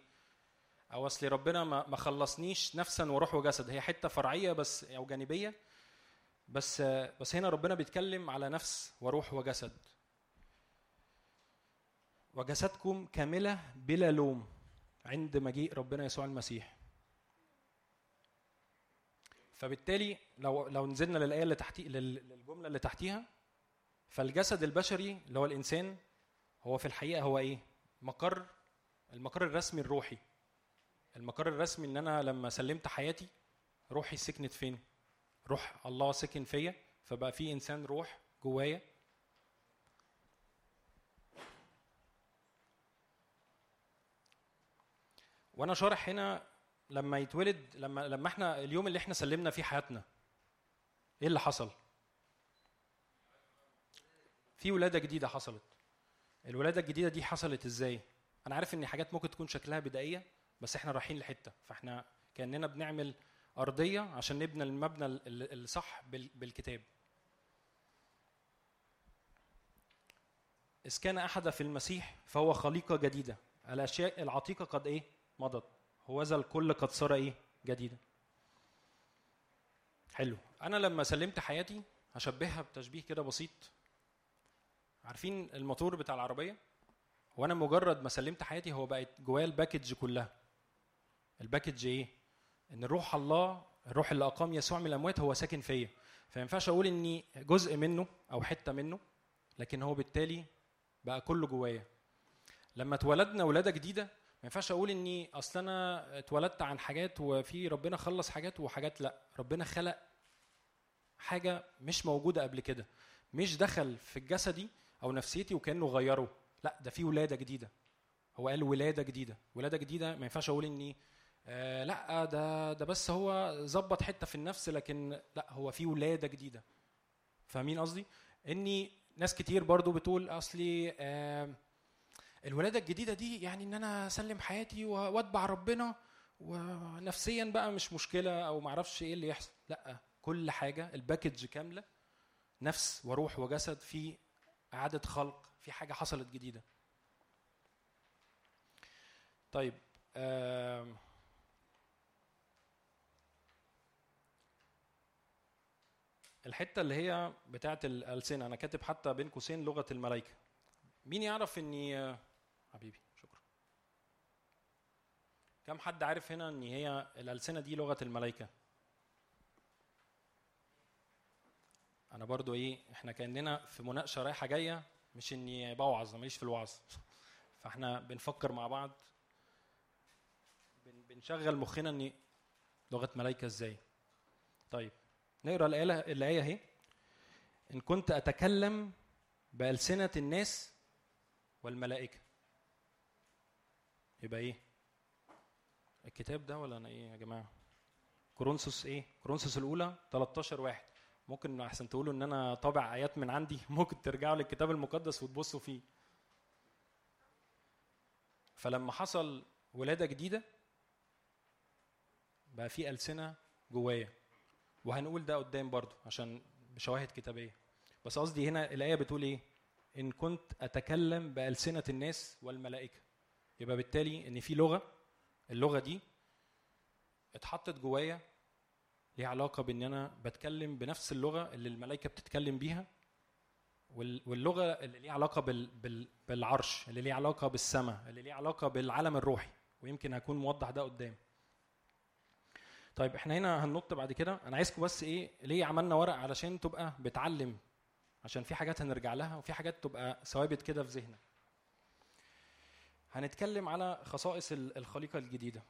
أو اصلي ربنا ما خلصنيش نفسا وروح وجسد. هي حتة فرعية بس أو جانبية. بس بس هنا ربنا بيتكلم على نفس وروح وجسد. وجسدكم كاملة بلا لوم عند مجيء ربنا يسوع المسيح. فبالتالي لو لو نزلنا للآية اللي تحتي لل- للجملة اللي تحتيها فالجسد البشري اللي هو الإنسان هو في الحقيقة هو إيه؟ مقر المقر الرسمي الروحي. المقر الرسمي إن أنا لما سلمت حياتي روحي سكنت فين؟ روح الله سكن فيا فبقى في إنسان روح جوايا. وأنا شارح هنا لما يتولد لما لما إحنا اليوم اللي إحنا سلمنا فيه حياتنا إيه اللي حصل؟ في ولادة جديدة حصلت. الولادة الجديدة دي حصلت إزاي؟ أنا عارف إن حاجات ممكن تكون شكلها بدائية بس إحنا رايحين لحتة. فاحنا كأننا بنعمل أرضية عشان نبني المبنى ال- ال- الصح بال- بالكتاب. إذ كان أحد في المسيح فهو خليقة جديدة. الأشياء العتيقة قد إيه؟ مضت. هوذا الكل قد صار إيه؟ جديدا. حلو. أنا لما سلمت حياتي هشبهها بتشبيه كده بسيط. عارفين الموتور بتاع العربية؟ وأنا مجرد ما سلمت حياتي هو بقت جوايا ال package كلها. ال package إيه؟ إن روح الله الروح اللي أقام يسوع من الأموات هو ساكن فيا. فما ينفعش أقول إني جزء منه أو حتة منه لكن هو بالتالي بقى كله جوايا. لما اتولدنا ولادة جديدة ما ينفعش أقول إني أصل أنا اتولدت عن حاجات وفي ربنا خلص حاجات وحاجات لأ. ربنا خلق حاجة مش موجودة قبل كده. مش دخل في جسدي أو نفسيتي وكأنه غيره. لأ ده في ولادة جديدة. هو قال ولادة جديدة. ولادة جديدة ما ينفعش أقول إني آه لأ ده ده بس هو ظبط حتة في النفس لكن لأ هو في ولادة جديدة. فاهمين قصدي؟ إني ناس كتير برضو بتقول أصلي آه الولادة الجديدة دي يعني إن أنا أسلم حياتي وأتبع ربنا ونفسيا بقى مش مشكلة أو معرفش إيه اللي يحصل. لأ كل حاجة الباكج كاملة نفس وروح وجسد في إعادة خلق في حاجة حصلت جديدة. طيب الحتة اللي هي بتاعه الألسنة أنا كاتب حتى بين قوسين لغة الملائكة. مين يعرف إني حبيبي شكرا. كم حد عارف هنا إن هي الألسنة دي لغة الملائكه أنا برضو إيه إحنا كأننا في مناقشة رايحة جاية مش إني بوعظ أنا ماليش في الوعظ. فإحنا بنفكر مع بعض. بن- بنشغل مخنا ان لغة ملائكه إزاي؟ طيب نقرأ الايه الآية أهي. إن كنت أتكلم بألسنة الناس والملائكة. يبقى إيه؟ الكتاب ده ولا أنا إيه يا جماعة؟ كورنثوس إيه؟ كورنثوس الأولى 13 واحد. ممكن احسن تقولوا إن أنا طابع آيات من عندي ممكن ترجعوا للكتاب المقدس وتبصوا فيه. فلما حصل ولادة جديدة بقى في ألسنة جوايا. وهنقول ده قدام برضو عشان بشواهد كتابية. بس قصدي هنا الآية بتقول إيه؟ إن كنت أتكلم بألسنة الناس والملائكة. يبقى بالتالي إن في لغة اللغة دي اتحطت جوايا ليها علاقة بإن أنا بتكلم بنفس اللغة اللي الملائكة بتتكلم بيها وال- واللغة اللي ليها علاقة بال بال بالعرش اللي ليها علاقة بالسماء اللي ليها علاقة بالعالم الروحي ويمكن هكون موضح ده قدام. طيب إحنا هنا هننط بعد كده. أنا عايزكم بس إيه ليه عملنا ورق علشان تبقى بتعلم عشان في حاجات هنرجع لها وفي حاجات تبقى ثوابت كده في ذهنك. هنتكلم على خصائص ال- الخليقة الجديدة.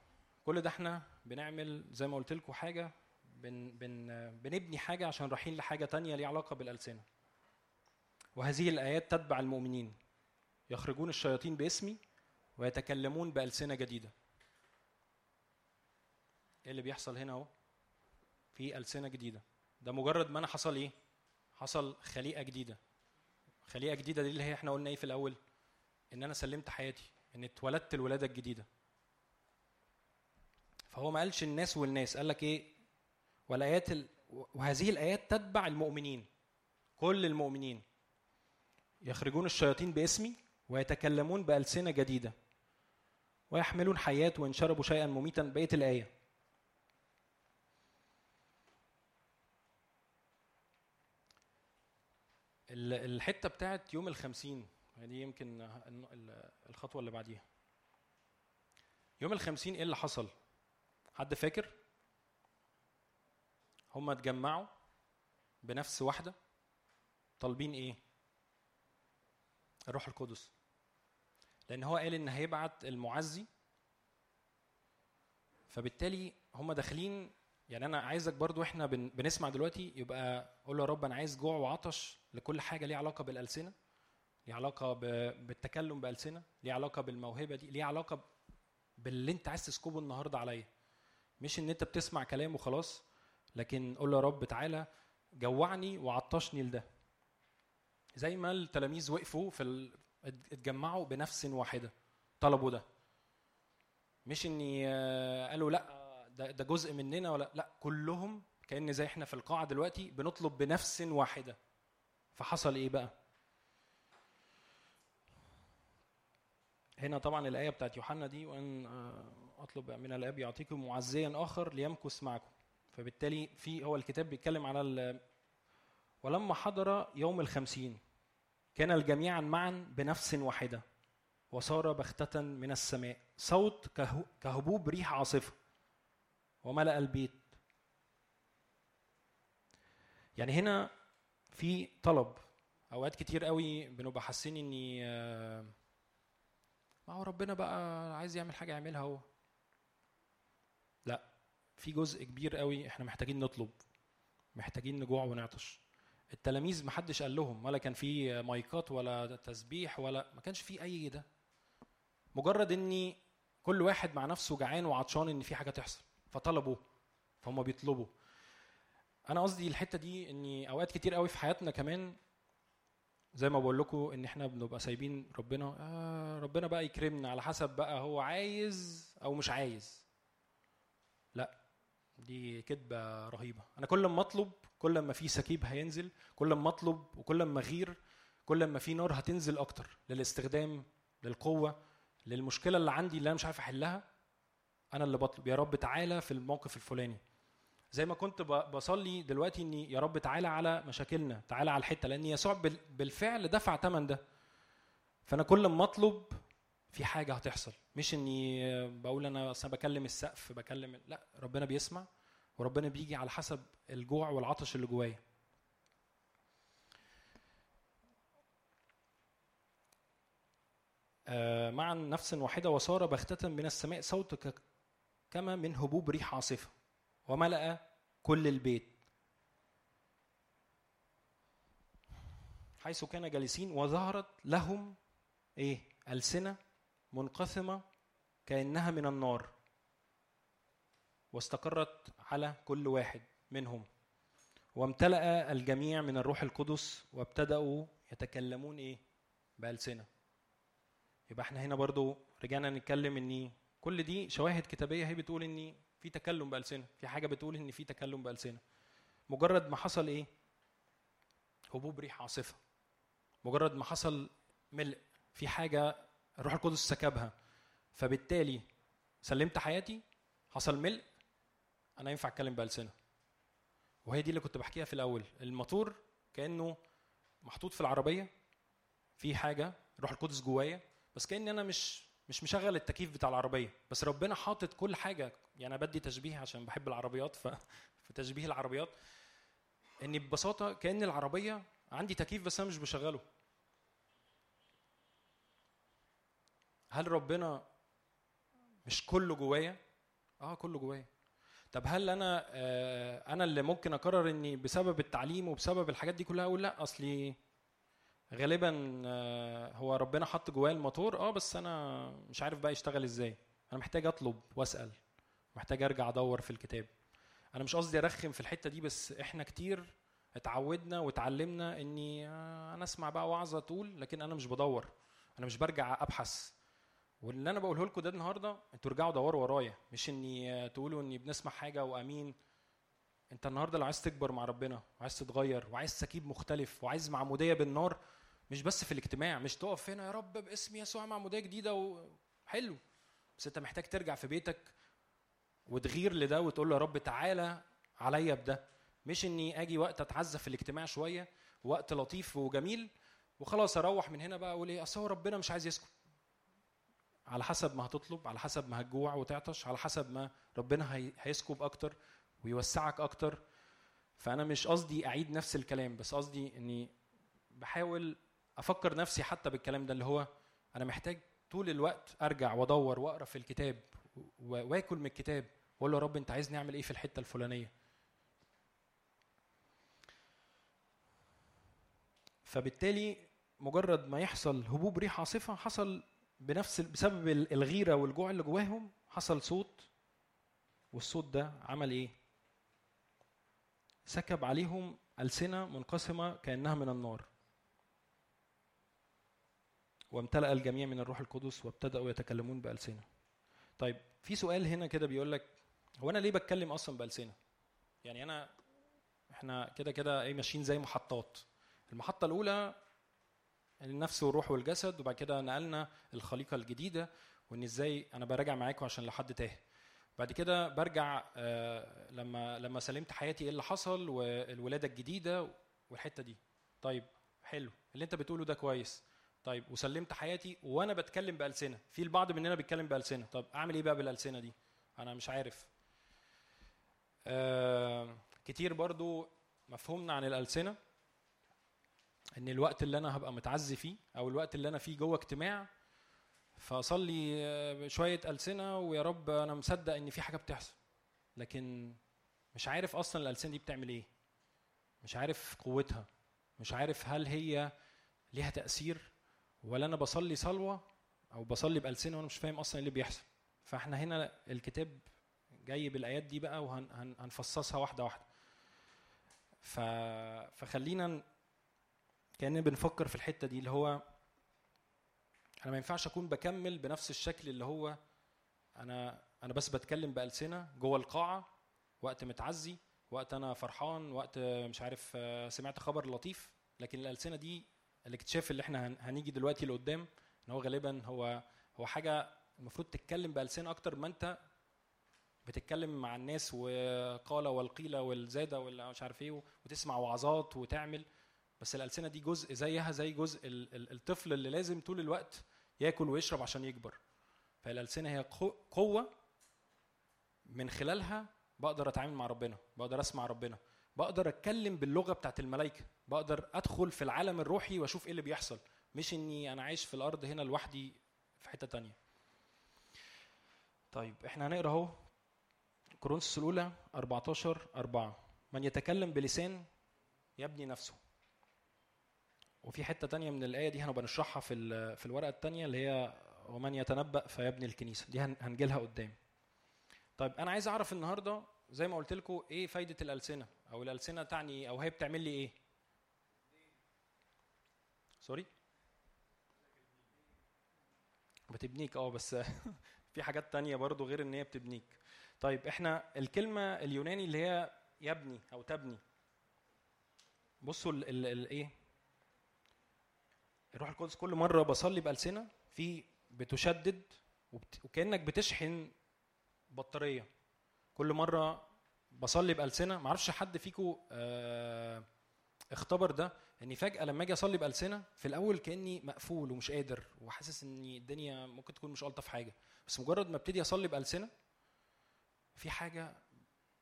كل ده إحنا بنعمل زي ما قلت لكم حاجة بن بن بنبني حاجة عشان رايحين لحاجة تانية ليها علاقة بالألسنة. وهذه الآيات تتبع المؤمنين. يخرجون الشياطين باسمي ويتكلمون بألسنة جديدة. إيه اللي بيحصل هنا أهو؟ في ألسنة جديدة. ده مجرد ما أنا حصل إيه؟ حصل خليقة جديدة. خليقة جديدة دي اللي هي إحنا قلنا إيه في الأول؟ إن أنا سلمت حياتي إن اتولدت الولادة الجديدة. فهو ما قالش الناس والناس قال لك إيه؟ والآيات ال... وهذه الآيات تتبع المؤمنين كل المؤمنين. يخرجون الشياطين باسمي ويتكلمون بألسنة جديدة. ويحملون حيات وإن شربوا شيئا مميتا. بقية الآية. ال- الحتة بتاعت يوم الخمسين دي يمكن ال- ال- الخطوة اللي بعديها. يوم الخمسين إيه اللي حصل؟ حد فاكر؟ هم اتجمعوا بنفس واحدة طالبين إيه؟ الروح القدس. لأن هو قال إن هيبعت المعزي فبالتالي هم داخلين يعني أنا عايزك برضو إحنا بن بنسمع دلوقتي يبقى قول له يا رب أنا عايز جوع وعطش لكل حاجة ليها علاقة بالألسنة ليها علاقة بالتكلم بألسنة ليها علاقة بالموهبة دي ليها علاقة باللي أنت عايز تسكبه النهارده عليا. مش إن أنت بتسمع كلام وخلاص لكن قول له يا رب تعالى جوعني وعطشني لده. زي ما التلاميذ وقفوا في ال... اتجمعوا بنفس واحدة طلبوا ده. مش إني آه، قالوا لأ ده, ده جزء مننا ولا لا؟ كلهم كأن زي إحنا في القاعة دلوقتي بنطلب بنفس واحدة. فحصل إيه بقى؟ هنا طبعا الآية بتاعت يوحنا دي وأن آه، أطلب من الآب يعطيكم معزيا آخر ليمكث معكم. فبالتالي في هو الكتاب بيتكلم على ولما حضر يوم الخمسين كان الجميع معا بنفس واحدة وصار بختة من السماء صوت كهبوب ريح عاصفة. وملأ البيت. يعني هنا في طلب. أوقات كتير قوي بنبقى حاسين إني آه، ما هو ربنا بقى عايز يعمل حاجة يعملها هو لا في جزء كبير قوي إحنا محتاجين نطلب. محتاجين نجوع ونعطش. التلاميذ محدش قال لهم ولا كان في مايكات ولا تسبيح ولا ما كانش في أي ده. مجرد إني كل واحد مع نفسه جعان وعطشان إن في حاجة تحصل. فطلبوا فهم بيطلبوا. أنا قصدي الحتة دي اني أوقات كتير قوي في حياتنا كمان زي ما بقول لكم إن إحنا بنبقى سايبين ربنا آه ربنا بقى يكرمنا على حسب بقى هو عايز أو مش عايز. لا دي كدبة رهيبة. أنا كل ما أطلب كل ما في سكيب هينزل كل ما أطلب وكل ما أغير كل ما في نار هتنزل أكتر للاستخدام للقوة للمشكلة اللي عندي اللي أنا مش عارف أحلها. أنا اللي بطلب. يا رب تعالى في الموقف الفلاني. زي ما كنت بصلي دلوقتي إني يا رب تعالى على مشاكلنا تعالى على الحتة لأن يسوع بال- بالفعل دفع ثمن ده. فأنا كل ما أطلب في حاجة هتحصل. مش إني بقول أنا أصل بكلم السقف بكلم لا ربنا بيسمع وربنا بيجي على حسب الجوع والعطش اللي جوايا. آه، معا نفس واحدة وصار بختة من السماء صوت ك- كما من هبوب ريح عاصفة وملأ كل البيت. حيث كان جالسين وظهرت لهم إيه؟ ألسنة منقسمة كأنها من النار واستقرت على كل واحد منهم. وامتلأ الجميع من الروح القدس وابتدأوا يتكلمون إيه؟ بألسنة. يبقى إحنا هنا برضو رجعنا نتكلم إن كل دي شواهد كتابية هي بتقول ان في تكلم بألسنة. في حاجة بتقول ان في تكلم بألسنة. مجرد ما حصل إيه؟ هبوب ريح عاصفة. مجرد ما حصل ملء. في حاجة الروح القدس سكبها. فبالتالي سلمت حياتي حصل ملء أنا ينفع أتكلم بألسنة. وهي دي اللي كنت بحكيها في الأول. الموتور كأنه محطوط في العربية. في حاجة روح القدس جوايا. بس كأني أنا مش مش مشغل التكييف بتاع العربية. بس ربنا حاطط كل حاجة. يعني أنا بدي تشبيه عشان بحب العربيات ف في تشبيه العربيات. اني ببساطة كأن العربية عندي تكييف بس أنا مش بشغله. هل ربنا مش كله جوايا؟ آه كله جوايا. طب هل أنا آه أنا اللي ممكن أقرر إني بسبب التعليم وبسبب الحاجات دي كلها أقول لأ؟ أصلي غالبا آه هو ربنا حط جوايا الموتور. آه بس أنا مش عارف بقى يشتغل إزاي. أنا محتاج أطلب وأسأل. محتاج أرجع أدور في الكتاب. أنا مش قصدي أرخم في الحتة دي بس إحنا كتير اتعودنا واتعلمنا إني آه أنا أسمع بقى وعظة تقول لكن أنا مش بدور. أنا مش برجع أبحث. واللي أنا بقوله لكم ده النهارده أنتوا ارجعوا دوروا ورايا. مش إني آه، تقولوا إني بنسمع حاجة وأمين. أنت النهارده لو عايز تكبر مع ربنا وعايز تتغير وعايز سكيب مختلف وعايز معمودية بالنار مش بس في الاجتماع مش تقف هنا يا رب باسم يسوع معموديه جديدة وحلو بس انت محتاج ترجع في بيتك وتغير لده وتقول له يا رب تعالى عليا بده. مش اني أجي وقت اتعزى في الاجتماع شوية وقت لطيف وجميل وخلاص أروح من هنا بقى أقول إيه أصل هو ربنا مش عايز يسكت. على حسب ما هتطلب على حسب ما هتجوع وتعطش على حسب ما ربنا هي- هيسكب أكتر ويوسعك أكتر. فأنا مش قصدي أعيد نفس الكلام بس قصدي إني بحاول أفكر نفسي حتى بالكلام ده اللي هو أنا محتاج طول الوقت أرجع وأدور وأقرأ في الكتاب وآكل من الكتاب وأقول له يا رب أنت عايزني أعمل إيه في الحتة الفلانية فبالتالي مجرد ما يحصل هبوب ريح عاصفة حصل بنفس بسبب ال- الغيرة والجوع اللي جواهم حصل صوت والصوت ده عمل إيه؟ سكب عليهم ألسنة منقسمة كأنها من النار وامتلأ الجميع من الروح القدس وابتدأوا يتكلمون بألسنة. طيب في سؤال هنا كده بيقول لك هو أنا ليه بتكلم أصلا بألسنة؟ يعني أنا إحنا كده كده إيه ماشيين زي محطات. المحطة الأولى النفس والروح والجسد وبعد كده نقلنا الخليقة الجديدة وإن إزاي أنا براجع معاكم عشان لو حد تاه. بعد كده برجع آه، لما لما سلمت حياتي إيه اللي حصل والولادة الجديدة والحتة دي. طيب حلو. اللي أنت بتقوله ده كويس. طيب وسلمت حياتي وأنا بتكلم بألسنة. في البعض مننا بيتكلم بألسنة. طب أعمل إيه بقى بالألسنة دي؟ أنا مش عارف. آه كتير برضو مفهومنا عن الألسنة إن الوقت اللي أنا هبقى متعزي فيه أو الوقت اللي أنا فيه جوه اجتماع فأصلي آه، شوية ألسنة ويا رب أنا مصدق إن في حاجة بتحصل. لكن مش عارف أصلا الألسنة دي بتعمل إيه. مش عارف قوتها. مش عارف هل هي ليها تأثير ولا أنا بصلي صلوة أو بصلي بألسنة وأنا مش فاهم أصلا إيه اللي بيحصل. فإحنا هنا الكتاب جاي بالآيات دي بقى وهنفصصها واحدة واحدة. ف... فخلينا كأننا بنفكر في الحتة دي اللي هو أنا ما ينفعش أكون بكمل بنفس الشكل اللي هو أنا أنا بس بتكلم بألسنة جوه القاعة وقت متعزي وقت أنا فرحان وقت مش عارف سمعت خبر لطيف لكن الألسنة دي الاكتشاف اللي إحنا هن- هنيجي دلوقتي لقدام إن هو غالبا هو هو حاجة المفروض تتكلم بالسنه أكتر ما أنت بتتكلم مع الناس وقال والقيل والزاده ولا مش عارف إيه وتسمع وعظات وتعمل. بس الألسنة دي جزء زيها زي جزء ال- ال- الطفل اللي لازم طول الوقت ياكل ويشرب عشان يكبر. فالألسنة هي قو- قوة من خلالها بقدر أتعامل مع ربنا بقدر أسمع ربنا. بقدر اتكلم باللغة بتاعت الملائكة بقدر ادخل في العالم الروحي واشوف إيه اللي بيحصل. مش اني أنا عايش في الأرض هنا لوحدي في حتة تانية. طيب إحنا هنقرا اهو كورنثوس الاولى 14 4 من يتكلم بلسان يبني نفسه. وفي حتة تانية من الآية دي هنبقى نشرحها في في الورقة التانية اللي هي ومن يتنبأ فيبني الكنيسة. دي هن- هنجيلها قدام. طيب أنا عايز أعرف النهارده زي ما قلت لكم إيه فايدة الألسنة؟ أو الألسنة تعني إيه؟ أو هي بتعمل لي إيه؟ سوري بتبنيك. آه بس في حاجات تانية برضو غير إن هي بتبنيك. طيب إحنا الكلمة اليوناني اللي هي يبني أو تبني. بصوا ال ال ال إيه؟ الروح القدس كل مرة بصلي بألسنة في بتشدد. وكأنك بتشحن بطارية. كل مرة بصلي بألسنة ما أعرفش حد فيكم آه اختبر ده إني فجأة لما أجي أصلي بألسنة في الأول كأني مقفول ومش قادر وحاسس إن الدنيا ممكن تكون مش ألطف حاجة. بس مجرد ما أبتدي أصلي بألسنة في حاجة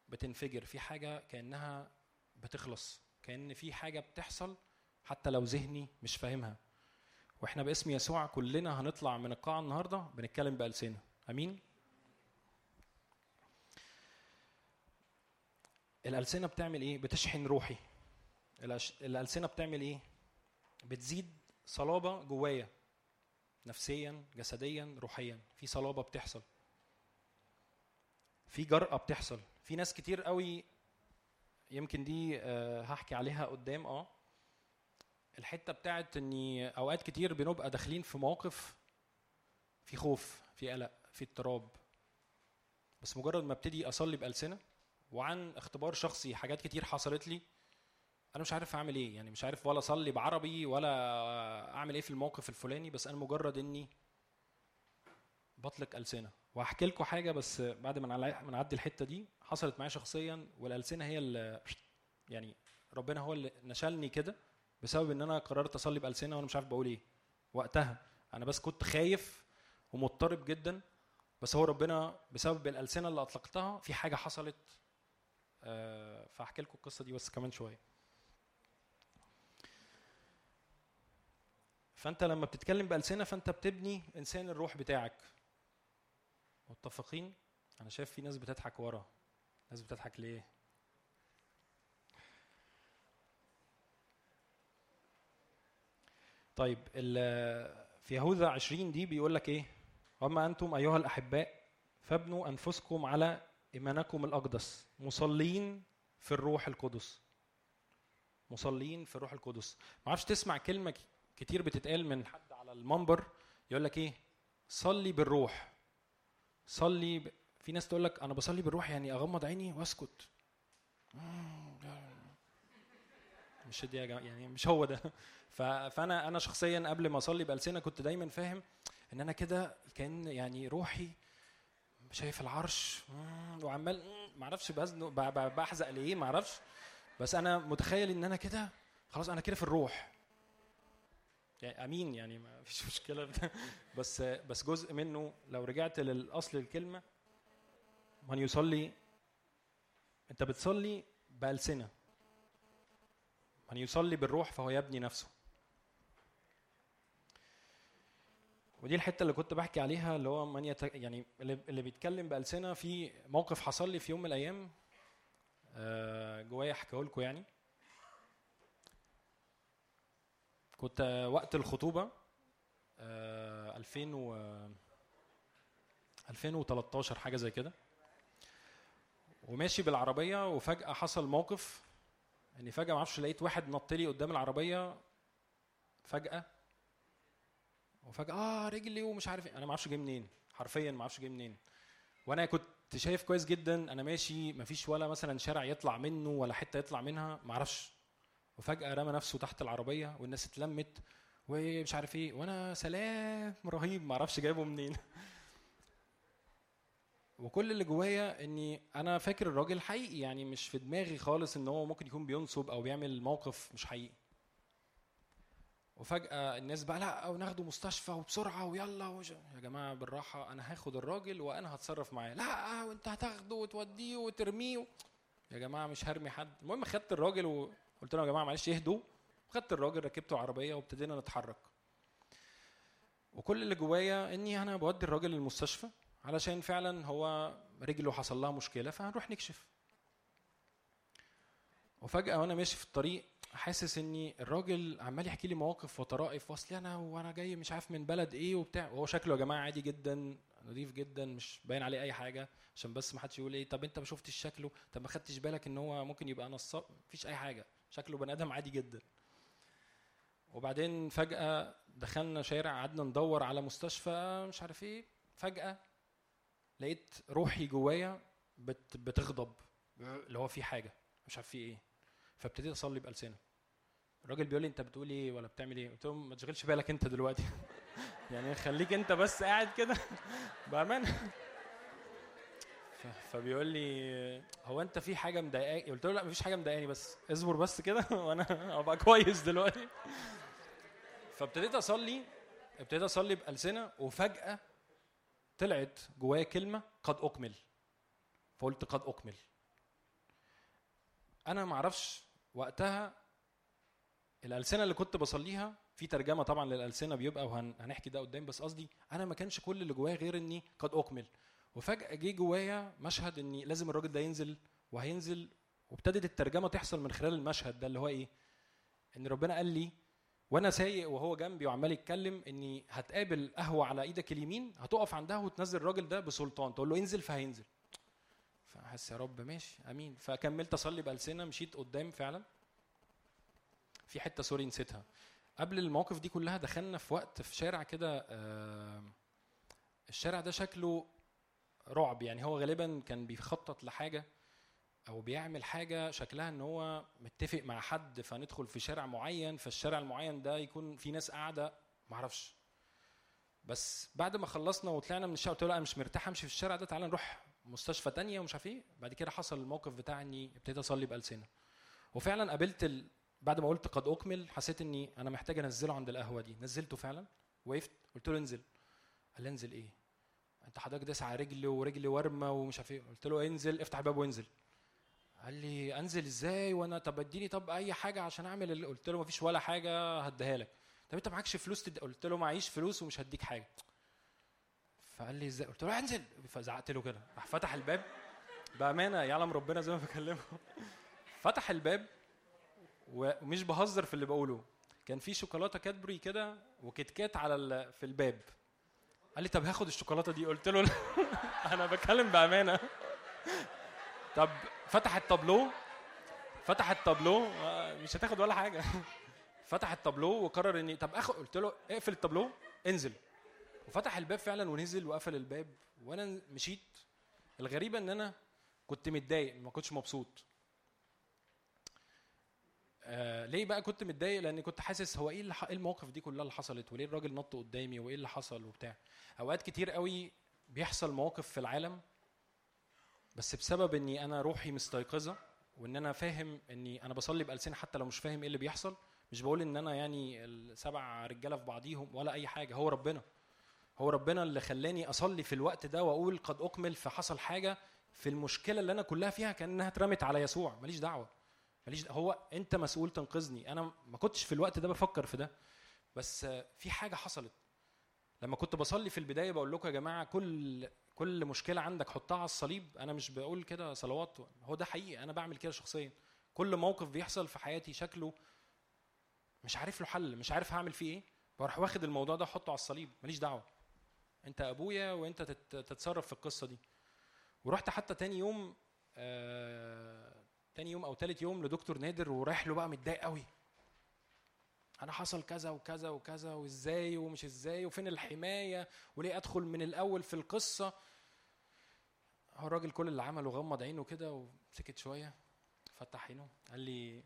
بتنفجر في حاجة كأنها بتخلص كأن في حاجة بتحصل حتى لو ذهني مش فاهمها. وإحنا باسم يسوع كلنا هنطلع من القاعة النهارده بنتكلم بألسنة. أمين؟ الألسنة بتعمل إيه؟ بتشحن روحي. الألسنة بتعمل إيه؟ بتزيد صلابة جوايا نفسيا جسديا روحيا. في صلابة بتحصل. في جرأة بتحصل. في ناس كتير قوي يمكن دي آه، هحكي عليها قدام آه. الحتة بتاعت اني أوقات كتير بنبقى داخلين في مواقف في خوف في قلق في اضطراب. بس مجرد ما أبتدي أصلي بألسنة وعن اختبار شخصي حاجات كتير حصلت لي. أنا مش عارف أعمل إيه يعني مش عارف ولا أصلي بعربي ولا أعمل إيه في الموقف الفلاني بس أنا مجرد إني بطلق ألسنة. وهحكي لكم حاجة بس بعد ما نعدي الحتة دي حصلت معايا شخصيا والألسنة هي اللي يعني ربنا هو اللي نشلني كده بسبب إن أنا قررت أصلي بألسنة وأنا مش عارف بقول إيه. وقتها أنا بس كنت خايف ومضطرب جدا بس هو ربنا بسبب الألسنة اللي أطلقتها في حاجة حصلت آه، فاحكي لكم القصة دي بس كمان شوية. فأنت لما بتتكلم بألسنة فأنت بتبني إنسان الروح بتاعك. متفقين؟ أنا شايف في ناس بتضحك ورا. ناس بتضحك ليه؟ طيب في يهوذا 20 دي بيقول لك إيه؟ واما أنتم أيها الأحباء فابنوا أنفسكم على إيمانكم الأقدس مصلين في الروح القدس. مصلين في الروح القدس. ما أعرفش تسمع كلمة ك- كتير بتتقال من حد على المنبر يقول لك إيه؟ صلي بالروح. صلي ب... في ناس تقول لك أنا بصلي بالروح يعني أغمض عيني وأسكت. مش دي يا جماعة يعني مش هو ده. فأنا أنا شخصيا قبل ما أصلي بألسنة كنت دايما فاهم إن أنا كده كأن يعني روحي شايف العرش؟ وعمال مم، معرفش بزنق بحزق ليه؟ معرفش. بس أنا متخيل إن أنا كده خلاص أنا كده في الروح. يعني أمين يعني ما فيش مشكلة. بس بس جزء منه لو رجعت للأصل الكلمة من يصلي؟ أنت بتصلي بألسنة. من يصلي بالروح فهو يبني نفسه. ودي الحتة اللي كنت بحكي عليها اللي هو من يت... يعني اللي, بيتكلم بألسنة في موقف حصل لي في يوم من الأيام آه، جوايا أحكيه لكم يعني. كنت آه، وقت الخطوبة آه، 2000 و 2013 حاجة زي كده. وماشي بالعربية وفجأة حصل موقف إني فجأة ما أعرفش لقيت واحد نط لي قدام العربية فجأة وفجأة آه رجلي ومش عارف إيه. أنا ما أعرفش جاي منين حرفيا ما أعرفش جاي منين. وأنا كنت شايف كويس جدا أنا ماشي ما فيش ولا مثلا شارع يطلع منه ولا حتة يطلع منها ما أعرفش. وفجأة رمى نفسه تحت العربية والناس اتلمت ومش عارف إيه. وأنا سلام رهيب ما أعرفش جايبه منين. وكل اللي جوايا إني أنا فاكر الراجل حقيقي يعني مش في دماغي خالص إن هو ممكن يكون بينصب أو بيعمل موقف مش حقيقي. وفجأة الناس بقى لا وناخده مستشفى وبسرعة ويلا وش... يا جماعة بالراحة أنا هاخد الراجل وأنا هتصرف معاه. لا وأنت هتاخده وتوديه وترميه. يا جماعة مش هرمي حد. المهم خدت الراجل وقلت لهم يا جماعة معلش اهدوا. خدت الراجل ركبته عربية وابتدينا نتحرك. وكل اللي جوايا إني أنا بودي الراجل المستشفى علشان فعلا هو رجله حصل لها مشكلة فهنروح نكشف. وفجأة وأنا ماشي في الطريق حاسس إني الراجل عمال يحكي لي مواقف وطرائف واصل أنا وأنا جاي مش عارف من بلد إيه وبتاع. وهو شكله يا جماعة عادي جدا نظيف جدا مش باين عليه أي حاجة عشان بس ما حدش يقول إيه طب أنت ما شفتش شكله؟ طب ما خدتش بالك إن هو ممكن يبقى نصاب؟ مفيش أي حاجة شكله بني آدم عادي جدا. وبعدين فجأة دخلنا شارع قعدنا ندور على مستشفى مش عارف إيه فجأة لقيت روحي جوايا بت بتغضب اللي هو في حاجة مش عارف في إيه. فابتديت اصلي بألسنة. الراجل بيقول لي انت بتقول إيه ولا بتعمل إيه؟ قلت له ما تشغلش بالك انت دلوقتي. يعني خليك انت بس قاعد كده. بأمانة. ف- فبيقول لي هو انت في حاجة مضايقاك قلت له لا مفيش حاجة مضايقاني بس. اصبر بس كده وأنا ابقى كويس دلوقتي. فابتديت اصلي ابتديت اصلي بألسنة وفجأة طلعت جوايا كلمة قد أكمل. فقلت قد أكمل. أنا ما أعرفش وقتها الألسنة اللي كنت بصليها في ترجمة طبعا للألسنة بيبقى وهنحكي ده قدام بس قصدي أنا ما كانش كل اللي جوايا غير إني قد أكمل. وفجأة جه جوايا مشهد إني لازم الراجل ده ينزل وهينزل وابتدت الترجمة تحصل من خلال المشهد ده اللي هو إيه؟ إن ربنا قال لي وأنا سايق وهو جنبي وعمال يتكلم إني هتقابل قهوة على إيدك اليمين هتقف عندها وتنزل الراجل ده بسلطان تقول له انزل فهينزل. فحس يا رب ماشي آمين. فكملت أصلي بألسنة مشيت قدام فعلا. في حتة سوري نسيتها. قبل المواقف دي كلها دخلنا في وقت في شارع كده آه، الشارع ده شكله رعب. يعني هو غالبا كان بيخطط لحاجة أو بيعمل حاجة شكلها إن هو متفق مع حد فندخل في شارع معين فالشارع المعين ده يكون في ناس قاعدة معرفش. بس بعد ما خلصنا وطلعنا من الشارع قلت له أنا مش مرتاح أمشي في الشارع ده تعالى نروح مستشفى تانية ومش عارف إيه. بعد كده حصل الموقف بتاع اني ابتديت اصلي بألسنة. وفعلا قابلت ال... بعد ما قلت قد أكمل حسيت اني أنا محتاج أنزله عند القهوة دي. نزلته فعلا وقفت قلت له انزل. قال لي انزل إيه؟ انت حضرتك داس على رجلي ورجلي ورمة ومش عارف إيه. قلت له انزل افتح الباب وانزل. قال لي انزل إزاي؟ وأنا طب اديني طب اي حاجة عشان اعمل اللي قلت له مفيش ولا حاجة هديها لك. طب انت معكش فلوس تد... قلت له معيش فلوس ومش هديك حاجة. فقال لي إزاي؟ قلت له انزل. فزعقت له كده. راح فتح الباب. بأمانة يعلم ربنا زي ما بكلمه. فتح الباب ومش بهزر في اللي بقوله. كان في شوكولاتة كادبري كده وكيت كات على. في الباب. قال لي طب هاخد الشوكولاتة دي. قلت له لا أنا بتكلم بأمانة. طب فتح التابلو. فتح التابلو. آه، مش هتاخد ولا حاجة. فتح التابلو وقرر اني طب اخد قلت له اقفل التابلو. انزل. وفتح الباب فعلا ونزل وقفل الباب. وأنا مشيت. الغريبة إن أنا كنت متضايق ما كنتش مبسوط. آه ليه بقى كنت متضايق؟ لأن كنت حاسس هو إيه اللي إيه المواقف دي كلها اللي حصلت؟ وليه الراجل نط قدامي؟ وإيه اللي حصل؟ وبتاع. أوقات كتير قوي بيحصل مواقف في العالم بس بسبب إني أنا روحي مستيقظة وإن أنا فاهم إني أنا بصلي بألسنة حتى لو مش فاهم إيه اللي بيحصل. مش بقول إن أنا يعني السبع رجالة في بعضيهم ولا أي حاجة هو ربنا. هو ربنا اللي خلاني أصلي في الوقت ده وأقول قد اكمل فحصل حاجة في المشكلة اللي أنا كلها فيها كأنها اترمت على يسوع. ماليش دعوة. ماليش هو أنت مسؤول تنقذني. أنا ما كنتش في الوقت ده بفكر في ده. بس في حاجة حصلت. لما كنت بصلي في البداية بقول لكم يا جماعة كل كل مشكلة عندك حطها على الصليب. أنا مش بقول كده صلوات. هو ده حقيقي. أنا بعمل كده شخصيا. كل موقف بيحصل في حياتي شكله مش عارف له حل. مش عارف هعمل فيه إيه. بروح واخد الموضوع ده أحطه على الصليب. ماليش دعوة. انت ابويا وانت تت- تتصرف في القصة دي. ورحت حتى تاني يوم آه تاني يوم أو تالت يوم لدكتور نادر ورايح له بقى متضايق قوي. أنا حصل كذا وكذا وكذا وازاي ومش إزاي وفين الحماية وليه ادخل من الأول في القصة. هو الراجل كل اللي عمله غمض عينه كده وسكت شوية فتح عينه قال لي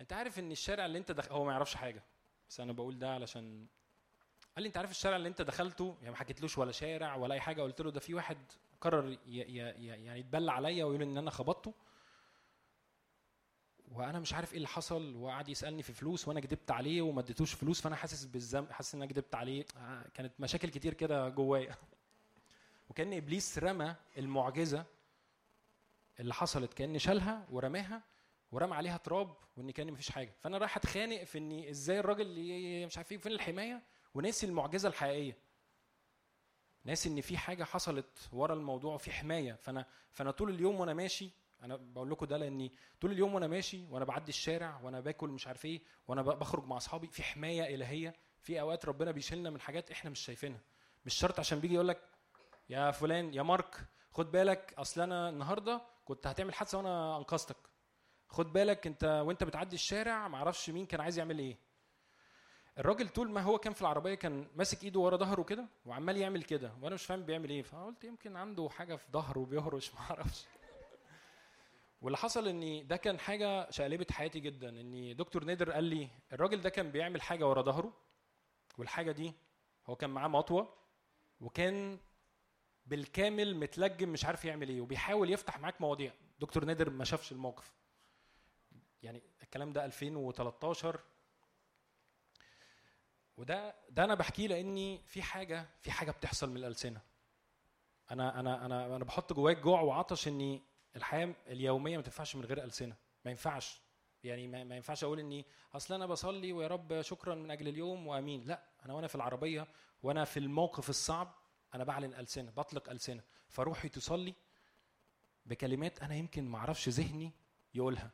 انت عارف ان الشارع اللي انت دخل هو ما يعرفش حاجة بس أنا بقول ده علشان قال لي أنت عارف الشارع اللي أنت دخلته؟ يعني ما حكيتلوش ولا شارع ولا أي حاجة. قلت له ده في واحد قرر ي... ي... يعني يتبلى عليا ويقول إن أنا خبطته. وأنا مش عارف إيه اللي حصل. وقعد يسألني في فلوس وأنا كدبت عليه وما اديتوش فلوس. فأنا حاسس بالذنب حاسس إن أنا كدبت عليه. آه، كانت مشاكل كتير كده جوايا. وكأن إبليس رمى المعجزة اللي حصلت. كأن شالها ورماها ورمى عليها تراب وإن كأن مفيش حاجة. فأنا رايح أتخانق في إني إزاي الراجل اللي مش عارف إيه فين الحماية؟ وناسي المعجزة الحقيقية. ناسي إن في حاجة حصلت ورا الموضوع وفي حماية. فأنا فأنا طول اليوم وأنا ماشي أنا بقول لكم ده لأني طول اليوم وأنا ماشي وأنا بعدي الشارع وأنا باكل مش عارف إيه وأنا بخرج مع أصحابي في حماية إلهية في أوقات ربنا بيشيلنا من حاجات إحنا مش شايفينها. مش شرط عشان بيجي يقول لك يا فلان يا مارك خد بالك أصل أنا النهارده كنت هتعمل حادثة وأنا أنقذتك. خد بالك أنت وأنت بتعدي الشارع معرفش مين كان عايز يعمل إيه. الراجل طول ما هو كان في العربية كان ماسك ايده ورا ظهره كده وعمال يعمل كده وأنا مش فاهم بيعمل إيه فقلت يمكن عنده حاجة في ظهره بيهرش ما أعرفش. واللي حصل إن ده كان حاجة شقلبت حياتي جدا إن دكتور نادر قال لي الراجل ده كان بيعمل حاجة ورا ظهره والحاجة دي هو كان معاه مطوة وكان بالكامل متلجم مش عارف يعمل إيه وبيحاول يفتح معاك مواضيع. دكتور نادر ما شافش الموقف. يعني الكلام ده 2013 وده ده أنا بحكيه لأني في حاجة في حاجة بتحصل من الألسنة. أنا أنا أنا أنا بحط جواك جوع وعطش إني الحياة اليومية ما تنفعش من غير ألسنة. ما ينفعش. يعني ما, ما ينفعش أقول إني أصل أنا بصلي ويا رب شكرا من أجل اليوم وأمين. لا أنا وأنا في العربية وأنا في الموقف الصعب أنا بعلن ألسنة بطلق ألسنة. فروحي تصلي بكلمات أنا يمكن ما أعرفش ذهني يقولها.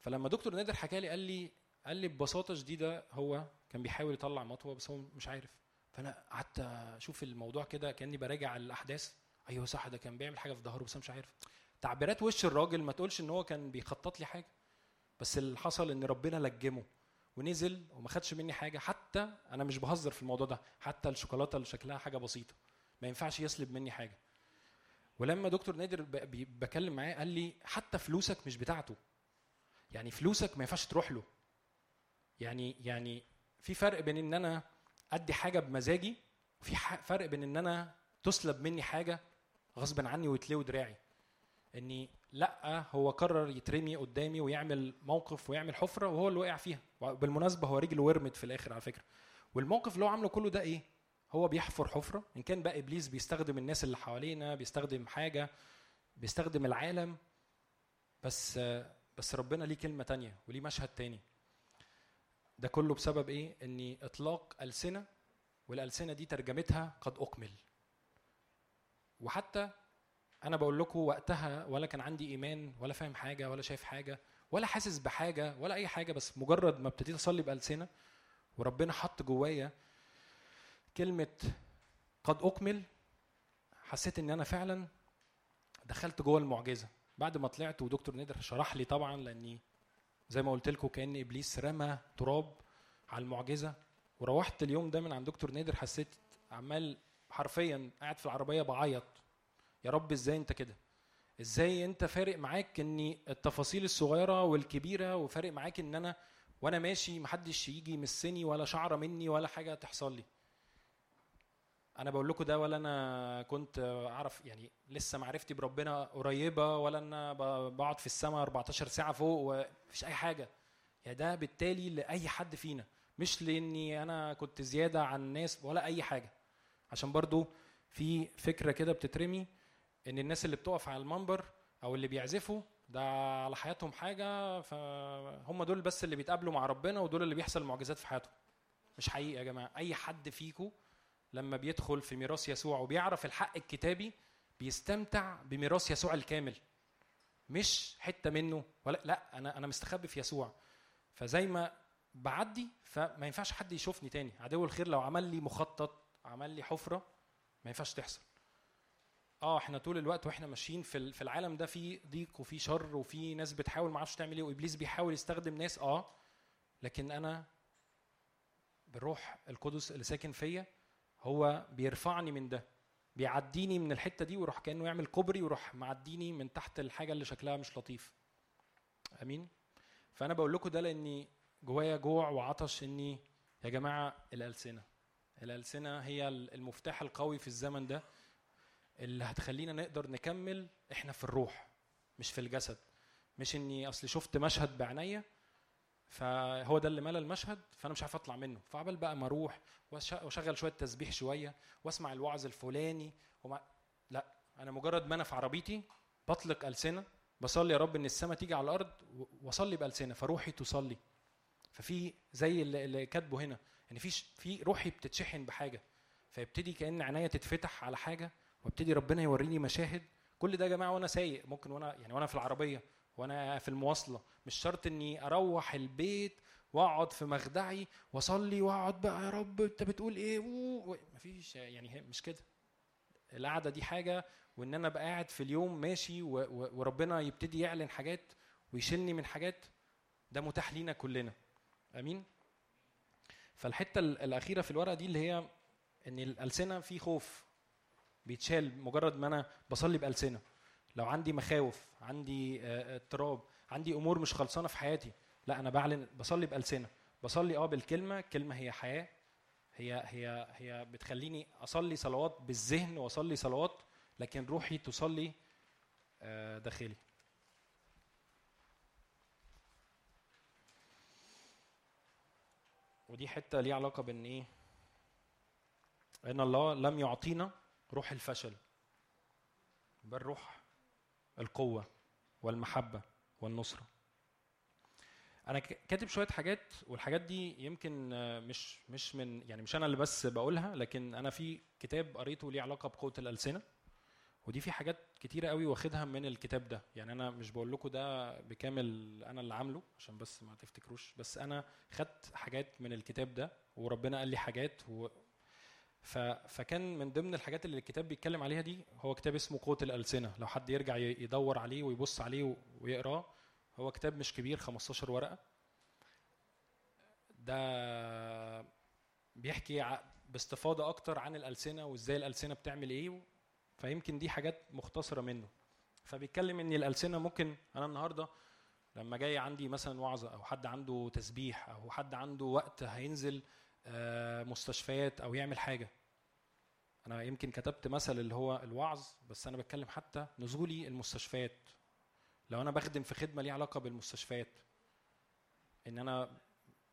فلما دكتور نادر حكى لي قال لي قال لي ببساطة شديدة هو كان بيحاول يطلع مطوه بس هو مش عارف. فأنا قعدت أشوف الموضوع كده كأني براجع الأحداث. أيوه صح ده كان بيعمل حاجة في ظهره بس أنا مش عارف. تعبيرات وش الراجل ما تقولش إن هو كان بيخطط لي حاجة. بس اللي حصل إن ربنا لجمه ونزل وما خدش مني حاجة. حتى أنا مش بهزر في الموضوع ده حتى الشوكولاتة اللي شكلها حاجة بسيطة. ما ينفعش يسلب مني حاجة. ولما دكتور نادر بكلم معاه قال لي حتى فلوسك مش بتاعته. يعني فلوسك ما ينفعش تروح له. يعني يعني في فرق بين إن أنا أدي حاجة بمزاجي وفي فرق بين إن أنا تسلب مني حاجة غصب عني ويتلوي دراعي إني لأ هو قرر يترمي قدامي ويعمل موقف ويعمل حفرة وهو اللي وقع فيها. بالمناسبه هو رجله ورمت في الآخر على فكرة. والموقف اللي هو عامله كله ده إيه؟ هو بيحفر حفرة. إن كان بقى إبليس بيستخدم الناس اللي حوالينا بيستخدم حاجة بيستخدم العالم. بس بس ربنا ليه كلمة تانية وليه مشهد تاني. ده كله بسبب إيه؟ إني إطلاق ألسنة والألسنة دي ترجمتها قد اكمل وحتى أنا بقول لكم وقتها ولا كان عندي إيمان ولا فاهم حاجة ولا شايف حاجة ولا حاسس بحاجة ولا أي حاجة بس مجرد ما ابتديت أصلي بألسنة وربنا حط جوايا كلمة قد اكمل حسيت إن أنا فعلا دخلت جوه المعجزة. بعد ما طلعت ودكتور نادر شرح لي طبعا لأني زي ما قلت لكم كأن إبليس رمى تراب على المعجزة. وروحت اليوم ده من عند دكتور نادر حسيت عمال حرفيا قاعد في العربية بعيط. يا رب إزاي أنت كده؟ إزاي أنت فارق معاك إن التفاصيل الصغيرة والكبيرة وفارق معاك إن أنا وأنا ماشي محدش يجي يمسني ولا شعرة مني ولا حاجة تحصل لي؟ أنا بقول لكم ده ولا أنا كنت أعرف يعني لسه معرفتي بربنا قريبة ولا أنا بقعد في السماء 14 ساعة فوق ومفيش أي حاجة. يعني ده بالتالي لأي حد فينا مش لأني أنا كنت زيادة عن الناس ولا أي حاجة. عشان برضو في فكرة كده بتترمي إن الناس اللي بتقف على المنبر أو اللي بيعزفوا ده على حياتهم حاجة فهم دول بس اللي بيتقابلوا مع ربنا ودول اللي بيحصل معجزات في حياتهم. مش حقيقي يا جماعة أي حد فيكم لما بيدخل في ميراث يسوع وبيعرف الحق الكتابي بيستمتع بميراث يسوع الكامل. مش حتة منه ولا لا أنا أنا مستخبي في يسوع. فزي ما بعدي فما ينفعش حد يشوفني تاني. عدو الخير لو عمل لي مخطط عمل لي حفرة ما ينفعش تحصل. آه إحنا طول الوقت وإحنا ماشيين في في العالم ده في ضيق وفي شر وفي ناس بتحاول ما أعرفش تعمل إيه وإبليس بيحاول يستخدم ناس آه لكن أنا بالروح القدس اللي ساكن فيا هو بيرفعني من ده بيعديني من الحتة دي ويروح كأنه يعمل كوبري ويروح معديني من تحت الحاجة اللي شكلها مش لطيف. آمين؟ فأنا بقول لكم ده لأني جوايا جوع وعطش إني يا جماعة الألسنة. الألسنة هي المفتاح القوي في الزمن ده اللي هتخلينا نقدر نكمل إحنا في الروح مش في الجسد. مش إني أصل شفت مشهد بعينيا فهو ده اللي ملى المشهد فأنا مش عارف أطلع منه. فعبال بقى ما أروح وأشغل شوية تسبيح شوية وأسمع الوعظ الفلاني وما لأ أنا مجرد ما أنا في عربيتي بطلق ألسنة بصلي يا رب إن السماء تيجي على الأرض وأصلي بألسنة فروحي تصلي. ففي زي اللي كاتبه هنا إن في ش- في روحي بتتشحن بحاجة فيبتدي كأن عينيا تتفتح على حاجة وابتدي ربنا يوريني مشاهد. كل ده يا جماعة وأنا سايق ممكن وأنا يعني وأنا في العربية وأنا في المواصلة. مش شرط إني أروح البيت وأقعد في مخدعي وأصلي وأقعد بقى يا رب أنت بتقول إيه؟ مفيش. يعني مش كده. القعدة دي حاجة وإن أنا أبقى قاعد في اليوم ماشي وربنا يبتدي يعلن حاجات ويشيلني من حاجات ده متاح لينا كلنا. آمين؟ فالحتة ال- الأخيرة في الورقة دي اللي هي إن الألسنة في خوف بيتشال مجرد ما أنا بصلي بألسنة. لو عندي مخاوف عندي آه، اضطراب عندي أمور مش خلصانة في حياتي لا أنا بعلن بصلي بألسنة بصلي آه بالكلمة الكلمة هي حياة هي هي هي بتخليني أصلي صلوات بالذهن وأصلي صلوات لكن روحي تصلي آه، داخلي. ودي حتة ليها علاقة بإن إيه؟ إن الله لم يعطينا روح الفشل بل روح القوة والمحبة والنصرة. أنا ك- كاتب شوية حاجات والحاجات دي يمكن آه، مش مش من يعني مش أنا اللي بس بقولها لكن أنا في كتاب قريته ليه علاقة بقوة الألسنة ودي في حاجات كتيرة قوي واخدها من الكتاب ده. يعني أنا مش بقول لكم ده بكامل أنا اللي عامله عشان بس ما تفتكروش بس أنا خدت حاجات من الكتاب ده وربنا قال لي حاجات و... فكان من ضمن الحاجات اللي الكتاب بيتكلم عليها دي هو كتاب اسمه قوة الألسنة. لو حد يرجع يدور عليه ويبص عليه ويقراه هو كتاب مش كبير 15 ورقة. ده بيحكي باستفاضة أكتر عن الألسنة وإزاي الألسنة بتعمل إيه فيمكن دي حاجات مختصرة منه. فبيتكلم إن الألسنة ممكن أنا النهاردة لما جاي عندي مثلا وعظة أو حد عنده تسبيح أو حد عنده وقت هينزل مستشفيات أو يعمل حاجة. أنا يمكن كتبت مثل اللي هو الوعظ بس أنا بتكلم حتى نزولي المستشفيات. لو أنا بخدم في خدمة ليها علاقة بالمستشفيات إن أنا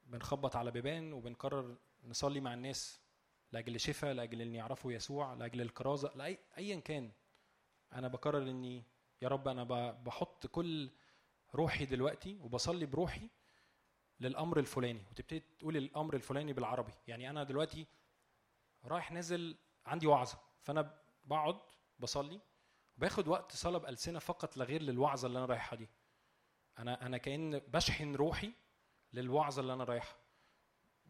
بنخبط على بيبان وبنقرر نصلي مع الناس لأجل شفاء لأجل إن يعرفوا يسوع لأجل الكرازة لاي ايا كان. أنا بقرر إني يا رب أنا بحط كل روحي دلوقتي وبصلي بروحي للأمر الفلاني وتبتدي تقول الأمر الفلاني بالعربي. يعني أنا دلوقتي رايح نازل عندي وعظة. فأنا بقعد بصلي باخد وقت صلاة بألسنة فقط لا غير للوعظة اللي أنا رايحها دي. أنا أنا كأن بشحن روحي للوعظة اللي أنا رايحها.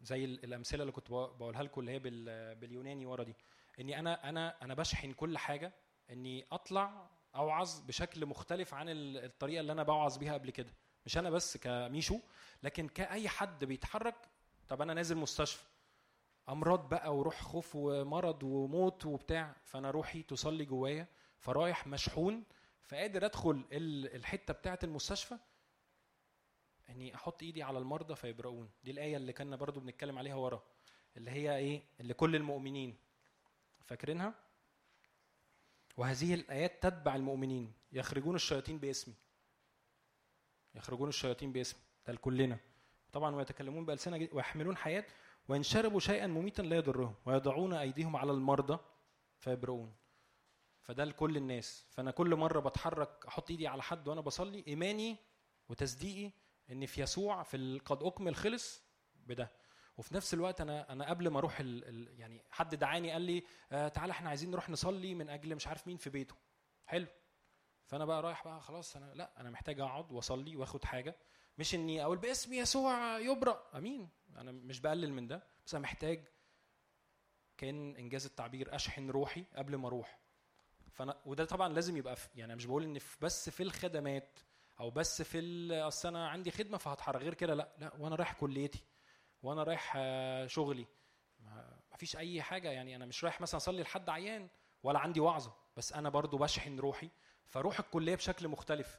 زي ال- الأمثلة اللي كنت بق- بقولها لكم اللي هي بال- باليوناني ورا دي. إني أنا أنا أنا بشحن كل حاجة. إني أطلع أوعظ بشكل مختلف عن ال- الطريقة اللي أنا بوعظ بيها قبل كده. مش أنا بس كميشو لكن كأي حد بيتحرك طب أنا نازل مستشفى. أمراض بقى وروح خوف ومرض وموت وبتاع فأنا روحي تصلي جوايا فرايح مشحون فقادر أدخل ال- الحتة بتاعة المستشفى. اني أحط إيدي على المرضى فيبرؤون دي الآية اللي كنا برضو بنتكلم عليها ورا اللي هي إيه؟ اللي كل المؤمنين. فاكرينها؟ وهذه الآيات تتبع المؤمنين يخرجون الشياطين باسمي. يخرجون الشياطين باسمي ده لكلنا. طبعا ويتكلمون بألسنة ويحملون حياة وإن شربوا شيئا مميتا لا يضرهم ويضعون أيديهم على المرضى فيبرؤون. فده لكل الناس. فأنا كل مرة بتحرك أحط إيدي على حد وأنا بصلي إيماني وتصديقي إن في يسوع في قد أكمل خلص بده. وفي نفس الوقت أنا أنا قبل ما أروح ال يعني حد دعاني قال لي آه تعالى إحنا عايزين نروح نصلي من أجل مش عارف مين في بيته. حلو. فانا بقى رايح بقى خلاص أنا لا أنا محتاج اقعد واصلي واخد حاجة. مش اني أقول باسم يسوع يبرأ. امين. أنا مش بقلل من ده. بس أنا محتاج كأن انجاز التعبير اشحن روحي قبل ما أروح. فانا وده طبعا لازم يبقى في يعني مش بقول إن في بس في الخدمات أو بس في أصل أنا عندي خدمة فهتحرك غير كده لا لا وأنا رايح كليتي وأنا رايح آه، شغلي. ما فيش أي حاجة. يعني أنا مش رايح مثلا أصلي لحد عيان ولا عندي وعظة. بس أنا برضو بشحن روحي فاروح الكلية بشكل مختلف.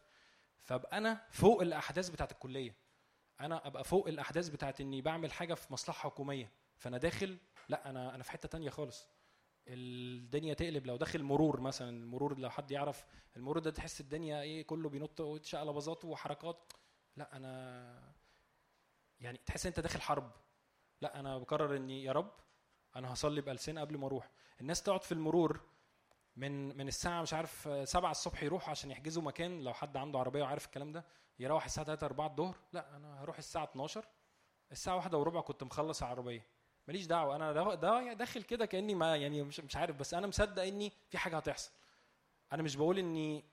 فابقى أنا فوق الأحداث بتاعت الكلية. أنا أبقى فوق الأحداث بتاعت إني بعمل حاجة في مصلحة حكومية. فأنا داخل لا أنا أنا في حتة تانية خالص. الدنيا تقلب. لو داخل مرور مثلا المرور لو حد يعرف المرور ده تحس الدنيا إيه كله بينط وشقلباظات وحركات. لا أنا يعني تحس أنت داخل حرب. لا أنا بقرر إني يا رب أنا هصلي بألسنة قبل ما أروح. الناس تقعد في المرور من من الساعة مش عارف آه، 7 الصبح يروحوا عشان يحجزوا مكان لو حد عنده عربية وعارف الكلام ده يروح الساعة 3 4 الظهر. لا أنا هروح الساعة 12 الساعة واحدة وربع كنت مخلص العربية. ماليش دعوة أنا ده- ده داخل كده كأني ما يعني مش مش عارف بس أنا مصدق إني في حاجة هتحصل. أنا مش بقول إني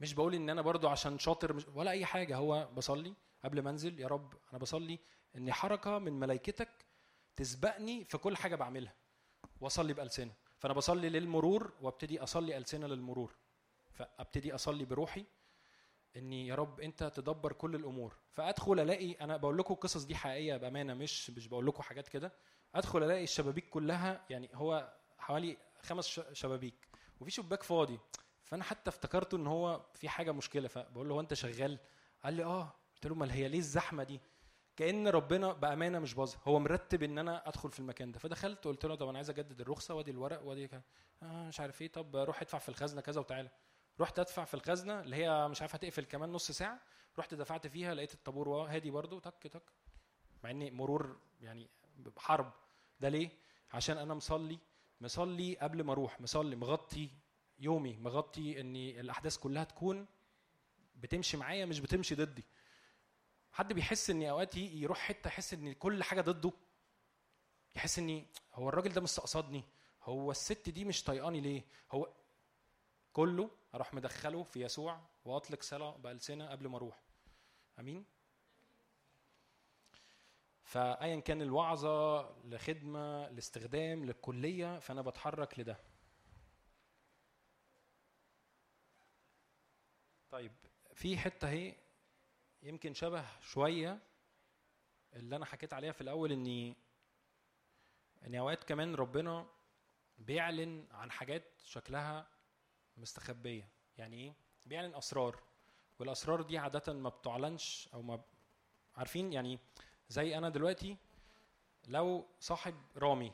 مش بقول إن أنا برضو عشان شاطر مش ولا أي حاجة. هو بصلي قبل ما أنزل يا رب أنا بصلي إن حركة من ملائكتك تسبقني في كل حاجة بعملها وأصلي بألسنة. فأنا بصلي للمرور وأبتدي أصلي ألسنة للمرور. فأبتدي أصلي بروحي إني يا رب أنت تدبر كل الأمور. فأدخل ألاقي أنا بقول لكم القصص دي حقيقية بأمانة مش مش بقول لكم حاجات كده. أدخل ألاقي الشبابيك كلها يعني هو حوالي خمس شبابيك. وفي شباك فاضي. فأنا حتى افتكرته إن هو في حاجة مشكلة. فبقول له هو أنت شغال؟ قال لي آه. قلت له أمال هي ليه الزحمة دي؟ كأن ربنا بأمانة مش باظ هو مرتب إن أنا أدخل في المكان ده. فدخلت قلت له طب أنا عايز أجدد الرخصة وأدي الورق وأدي آه مش عارف إيه. طب روح ادفع في الخزنة كذا وتعالى. رحت أدفع في الخزنة اللي هي مش عارف هتقفل كمان نص ساعة. رحت دفعت فيها لقيت الطابور هادي برضو تك تك. مع إني مرور يعني حرب ده ليه؟ عشان أنا مصلي مصلي قبل ما أروح مصلي مغطي يومي مغطي ان الأحداث كلها تكون بتمشي معايا مش بتمشي ضدي. حد بيحس ان أوقات يروح حتة يحس إن كل حاجة ضده؟ يحس إني هو الراجل ده مستقصدني؟ هو الست دي مش طايقاني ليه؟ هو كله أروح مدخله في يسوع وأطلق صلاة بألسنة قبل ما أروح. آمين؟ فايا كان الوعظة لخدمة لاستخدام للكلية فأنا بتحرك لده. طيب في حتة أهي. يمكن شبه شوية اللي أنا حكيت عليها في الأول اني ان أوقات كمان ربنا بيعلن عن حاجات شكلها مستخبية. يعني إيه؟ بيعلن أسرار. والأسرار دي عادة ما بتعلنش أو ما عارفين؟ يعني زي أنا دلوقتي لو صاحب رامي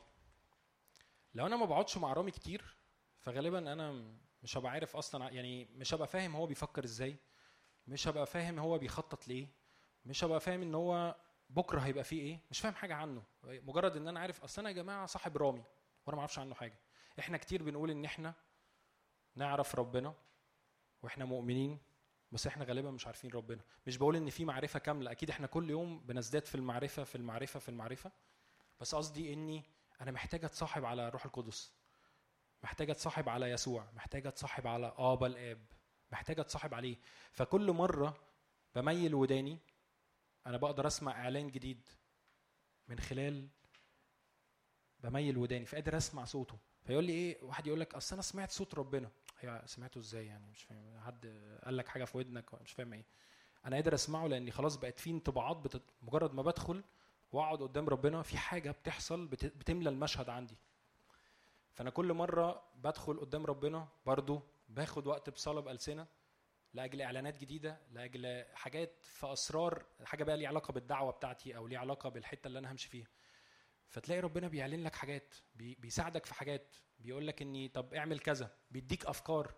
لو أنا ما بقعدش مع رامي كتير فغالبا أنا مش هبقى عارف أصلا يعني مش هبقى فاهم هو بيفكر إزاي. مش هبقى فاهم هو بيخطط ليه مش هبقى فاهم إن هو بكرة هيبقى فيه إيه مش فاهم حاجة عنه. مجرد إن أنا عارف أصل أنا يا جماعة صاحب رامي وأنا ما أعرفش عنه حاجة. إحنا كتير بنقول إن إحنا نعرف ربنا وإحنا مؤمنين بس إحنا غالبا مش عارفين ربنا. مش بقول إن في معرفة كاملة أكيد إحنا كل يوم بنزداد في المعرفة في المعرفة في المعرفة. بس قصدي إني أنا محتاج أتصاحب على روح القدس محتاج أتصاحب على يسوع محتاج أتصاحب على ابا الآب. محتاج اتصاحب عليه. فكل مرة بميل وداني أنا بقدر أسمع إعلان جديد من خلال بميل وداني فقادر أسمع صوته. فيقول لي إيه واحد يقول لك أصل أنا سمعت صوت ربنا. هي سمعته إزاي يعني؟ مش فاهم. حد قال لك حاجة في ودنك؟ مش فاهم إيه. أنا قادر أسمعه لأني خلاص بقت في انطباعات بتت... مجرد ما بدخل وأقعد قدام ربنا في حاجة بتحصل بت... بتملى المشهد عندي. فأنا كل مرة بدخل قدام ربنا برضو باخد وقت بصلاه بالسنه لأجل إعلانات جديدة لأجل حاجات في أسرار حاجة بقى ليها علاقة بالدعوة بتاعتي أو ليها علاقة بالحتة اللي أنا همشي فيها. فتلاقي ربنا بيعلن لك حاجات بي بيساعدك في حاجات بيقول لك إني طب اعمل كذا بيديك أفكار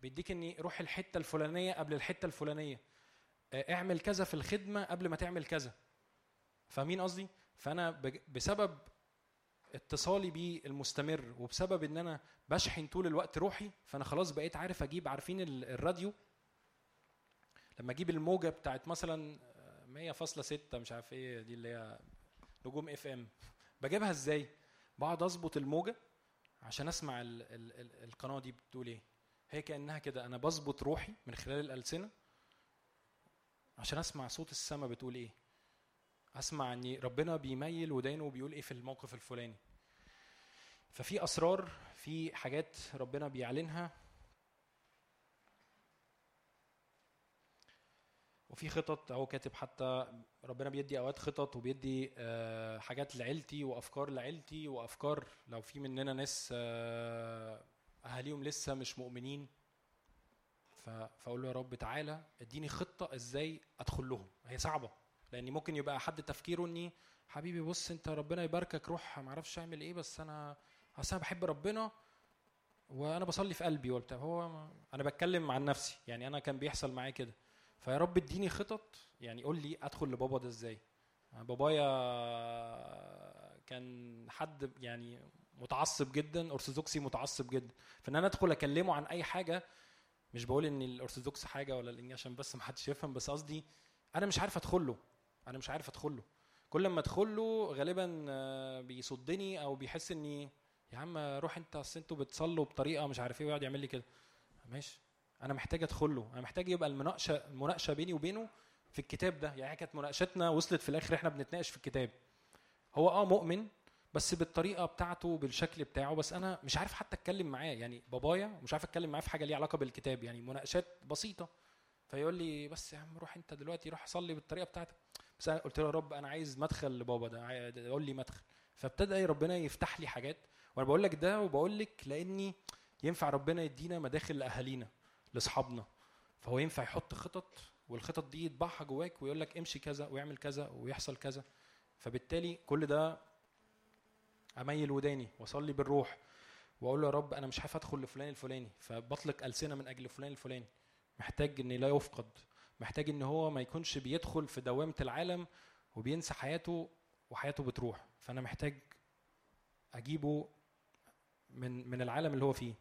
بيديك إني روح الحتة الفلانية قبل الحتة الفلانية آه، اعمل كذا في الخدمة قبل ما تعمل كذا. فاهمين قصدي؟ فأنا بسبب اتصالي بيه المستمر وبسبب إن أنا بشحن طول الوقت روحي فأنا خلاص بقيت عارف أجيب عارفين ال- الراديو؟ لما أجيب الموجة بتاعت مثلا آه، 100.6 مش عارف إيه دي اللي هي نجوم إف إم بجيبها إزاي؟ بقعد أظبط الموجة عشان أسمع ال ال ال القناة دي بتقول إيه. هي كأنها كده أنا بظبط روحي من خلال الألسنة عشان أسمع صوت السماء بتقول إيه. أسمع أن ربنا بيميل ودانه وبيقول إيه في الموقف الفلاني. ففي أسرار في حاجات ربنا بيعلنها. وفي خطط أهو كاتب حتى ربنا بيدي أوقات خطط وبيدي آه، حاجات لعيلتي وأفكار لعيلتي وأفكار لو في مننا ناس آه، أهاليهم لسه مش مؤمنين. فأقول له يا رب تعالى اديني خطة إزاي أدخل لهم. هي صعبة. لأن ممكن يبقى حد تفكيره إني حبيبي بص أنت ربنا يباركك روح ما أعرفش أعمل إيه بس أنا أصل أنا بحب ربنا وأنا بصلي في قلبي. وبتاع هو أنا بتكلم عن نفسي يعني أنا كان بيحصل معايا كده. فيا رب اديني خطط يعني قول لي أدخل لبابا ده إزاي. بابايا كان حد يعني متعصب جدا أرثوذكسي متعصب جدا. فإن أنا أدخل أكلمه عن أي حاجة مش بقول إن الأرثوذكس حاجة ولا الانجليزي عشان بس ما حدش يفهم بس قصدي أنا مش عارف ادخل له أنا مش عارف ادخل له. كل ما ادخل له غالبا آه، بيصدني أو بيحس اني يا عم روح انت اصل أنتوا بتصلوا بطريقة مش عارف إيه ويقعد يعمل لي كده. ماشي. أنا محتاج ادخل له. أنا محتاج يبقى المناقشة المناقشة بيني وبينه في الكتاب ده. يعني كانت مناقشتنا وصلت في الآخر إحنا بنتناقش في الكتاب. هو آه مؤمن بس بالطريقة بتاعته بالشكل بتاعه بس أنا مش عارف حتى أتكلم معاه. يعني بابايا مش عارف أتكلم معاه في حاجة ليها علاقة بالكتاب. يعني مناقشات بسيطة. فيقول لي بس يا عم روح أنت دلوقتي روح صلي بالطريقة بتاعتك. أنا قلت له يا رب أنا عايز مدخل لبابا ده قول لي مدخل. فابتدى ربنا يفتح لي حاجات وأنا بقول لك ده وبقول لك لأني ينفع ربنا يدينا مداخل لاهالينا لأصحابنا. فهو ينفع يحط خطط والخطط دي يطبعها جواك ويقول لك امشي كذا ويعمل كذا ويحصل كذا. فبالتالي كل ده أميل وداني وأصلي بالروح وأقول له يا رب أنا مش عارف أدخل لفلان الفلاني فبطلق ألسنة من أجل فلان الفلاني. محتاج ان لا يفقد محتاج إن هو ما يكونش بيدخل في دوامة العالم وبينسى حياته وحياته بتروح. فأنا محتاج أجيبه من من العالم اللي هو فيه.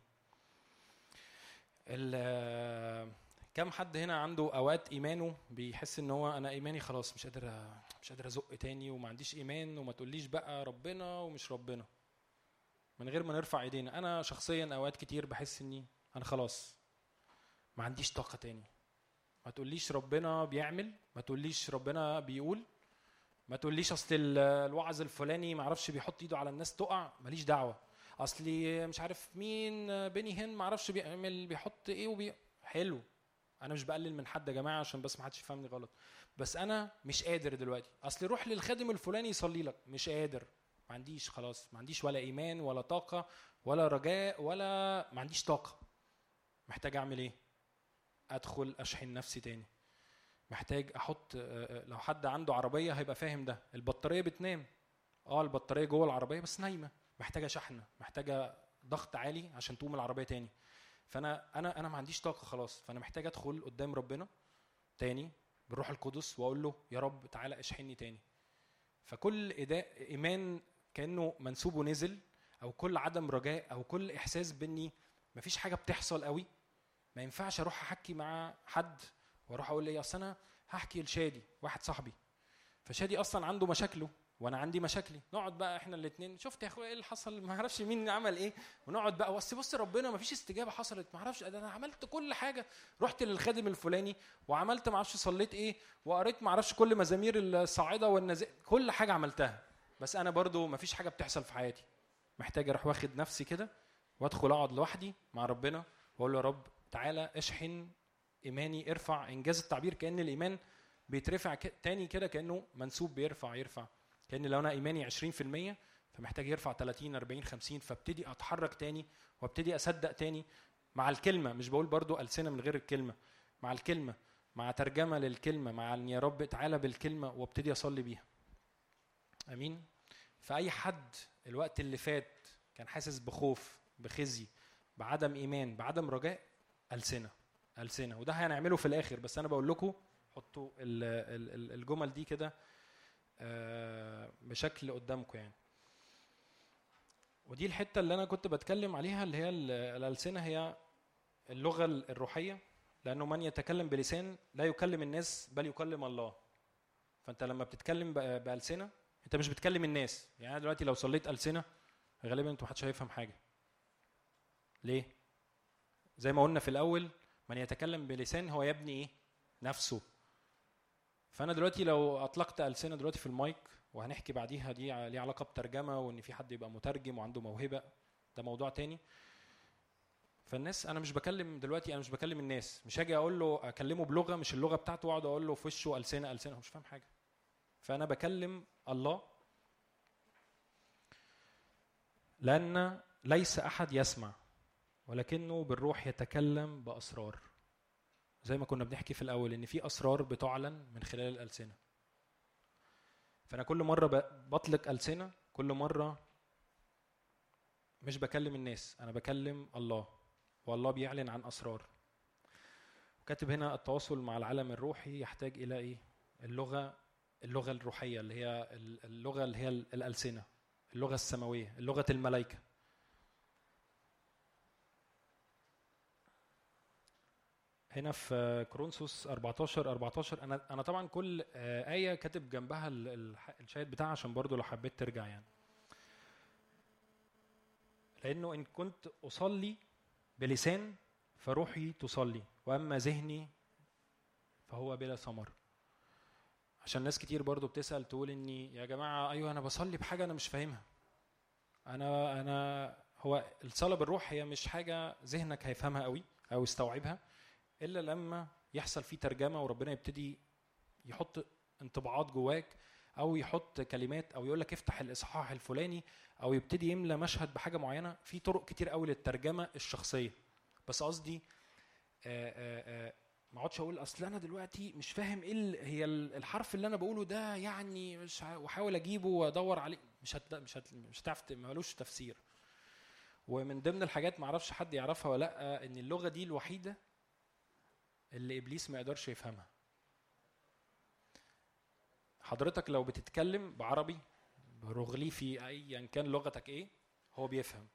كم حد هنا عنده أوقات إيمانه بيحس إن هو أنا إيماني خلاص مش قادر مش قادر أزق تاني وما عنديش إيمان وما تقوليش بقى ربنا ومش ربنا. من غير ما نرفع إيدينا. أنا شخصيا أوقات كتير بحس إني أنا خلاص ما عنديش طاقة تاني. ما تقوليش ربنا بيعمل ما تقوليش ربنا بيقول ما تقوليش أصل ال- الوعظ الفلاني ما أعرفش بيحط ايده على الناس تقع ماليش دعوة. اصلي مش عارف مين بيني هن ما أعرفش بيعمل بيحط إيه وبي. حلو. أنا مش بقلل من حد يا جماعة عشان بس ما حدش يفهمني غلط. بس أنا مش قادر دلوقتي. أصل روح للخادم الفلاني يصلي لك. مش قادر. ما عنديش خلاص. ما عنديش ولا إيمان ولا طاقة ولا رجاء ولا ما عنديش طاقة. محتاج أعمل إيه؟ أدخل أشحن نفسي تاني. محتاج أحط آه، آه، لو حد عنده عربية هيبقى فاهم ده. البطارية بتنام. آه البطارية جوه العربية بس نايمة. محتاجه شحنه محتاجه ضغط عالي عشان تقوم العربية تاني. فأنا أنا أنا ما عنديش طاقة خلاص. فأنا محتاج أدخل قدام ربنا تاني بالروح القدس وأقول له يا رب تعالى أشحني تاني. فكل إداء إيمان كأنه منسوبه نزل أو كل عدم رجاء أو كل إحساس بإني مفيش حاجة بتحصل قوي. ما ينفعش أروح احكي مع حد وأروح أقول لي اصل أنا هحكي لشادي واحد صاحبي. فشادي أصلا عنده مشاكله وأنا عندي مشاكلي. نقعد بقى إحنا الاثنين شفت يا اخويا إيه اللي حصل؟ ما أعرفش مين عمل إيه. ونقعد بقى بس بص ربنا ما فيش استجابة حصلت. ما أعرفش أنا عملت كل حاجة. رحت للخادم الفلاني وعملت ما أعرفش صليت إيه وقريت ما أعرفش كل مزامير الصاعدة والنزاع كل حاجة عملتها. بس أنا برضو ما فيش حاجة بتحصل في حياتي. محتاج أروح واخد نفسي كده وادخل اقعد لوحدي مع ربنا واقول له يا رب تعالى اشحن إيماني ارفع. إنجاز التعبير كأن الإيمان بيترفع تاني كده كأنه منسوب بيرفع يرفع. كأن لو أنا إيماني 20% فمحتاج يرفع 30 40 50 فابتدي أتحرك تاني وابتدي أصدق تاني مع الكلمة. مش بقول برضو ألسنة من غير الكلمة مع الكلمة مع ترجمة للكلمة مع إن يا رب تعالى بالكلمة وابتدي أصلي بيها. آمين؟ فأي حد الوقت اللي فات كان حاسس بخوف بخزي بعدم إيمان بعدم رجاء ألسنة ألسنة. وده هنعمله في الآخر بس أنا بقول لكم حطوا ال- ال- ال- الجمل دي كده آه، بشكل قدامكم يعني. ودي الحتة اللي أنا كنت بتكلم عليها اللي هي ال- الألسنة هي اللغة الروحية لأنه من يتكلم بلسان لا يكلم الناس بل يكلم الله. فأنت لما بتتكلم ب- بألسنة أنت مش بتكلم الناس. يعني أنا دلوقتي لو صليت ألسنة غالبا أنتوا محدش هيفهم حاجة. ليه؟ زي ما قلنا في الأول من يتكلم بلسان هو يبني إيه؟ نفسه. فأنا دلوقتي لو أطلقت ألسنة دلوقتي في المايك وهنحكي بعديها دي ليها علاقة بترجمة وإن في حد يبقى مترجم وعنده موهبة ده موضوع تاني. فالناس أنا مش بكلم دلوقتي أنا مش بكلم الناس مش هاجي أقول له أكلمه بلغة مش اللغة بتاعته وأقعد أقول له في وشه ألسنة ألسنة هو مش فاهم حاجة. فأنا بكلم الله لأن ليس أحد يسمع. ولكنه بالروح يتكلم بأسرار. زي ما كنا بنحكي في الأول إن في أسرار بتعلن من خلال الألسنة. فأنا كل مرة ب- بطلق ألسنة كل مرة مش بكلم الناس أنا بكلم الله والله بيعلن عن أسرار. كاتب هنا التواصل مع العالم الروحي يحتاج إلى إيه؟ اللغة اللغة الروحية اللي هي ال- اللغة اللي هي ال- الألسنة اللغة السماوية لغه هنا في كرونسوس 14 14 أنا أنا طبعا كل آه، آية كاتب جنبها الشاهد بتاعها عشان برضو لو حبيت ترجع يعني. لأنه إن كنت أصلي بلسان فروحي تصلي وأما ذهني فهو بلا ثمر. عشان ناس كتير برضو بتسأل تقول إني يا جماعة أيوه أنا بصلي بحاجة أنا مش فاهمها. أنا أنا هو الصلاة بالروح هي مش حاجة ذهنك هيفهمها قوي أو يستوعبها. إلا لما يحصل فيه ترجمة وربنا يبتدي يحط انطباعات جواك أو يحط كلمات أو يقول لك افتح الإصحاح الفلاني أو يبتدي يملى مشهد بحاجة معينة في طرق كتير قوي للترجمة الشخصية. بس قصدي ما أقعدش أقول أصل أنا دلوقتي مش فاهم إيه هي ال- الحرف اللي أنا بقوله ده يعني مش وأحاول أجيبه وأدور عليه. مش هت مش هت مش هتعرف ملوش تفسير. ومن ضمن الحاجات ما أعرفش حد يعرفها ولا لأ إن اللغة دي الوحيدة اللي إبليس ما يقدرش يفهمها. حضرتك لو بتتكلم بعربي برغليفي ايا كان لغتك إيه هو بيفهم.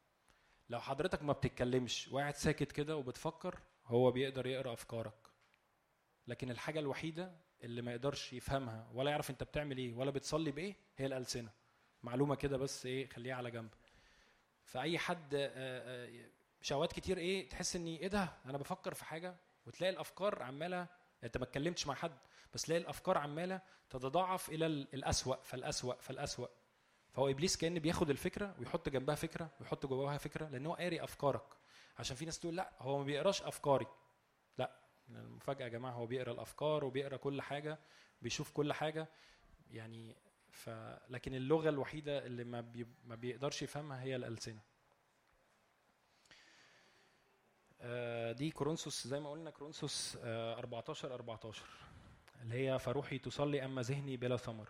لو حضرتك ما بتتكلمش وقاعد ساكت كده وبتفكر هو بيقدر يقرأ أفكارك. لكن الحاجة الوحيدة اللي ما يقدرش يفهمها ولا يعرف أنت بتعمل إيه ولا بتصلي بإيه هي الألسنة. معلومة كده بس إيه خليها على جنب. فأي حد آه، آه، مش اوقات كتير إيه تحس إني إيه ده أنا بفكر في حاجة وتلاقي الأفكار عمالة أنت ما اتكلمتش مع حد بس تلاقي الأفكار عمالة تتضاعف إلى ال- الأسوأ فالأسوأ فالأسوأ. فهو إبليس كان بياخد الفكرة ويحط جنبها فكرة ويحط جواها فكرة لأن هو قاري أفكارك. عشان في ناس تقول لأ هو ما بيقراش أفكاري. لأ المفاجأة يا جماعة هو بيقرأ الأفكار وبيقرأ كل حاجة بيشوف كل حاجة. يعني ف لكن اللغة الوحيدة اللي ما, بي... ما بيقدرش يفهمها هي الألسنة آه، دي كورنثوس زي ما قلنا كورنثوس آه، 14 14 اللي هي فروحي تصلي أما ذهني بلا ثمر.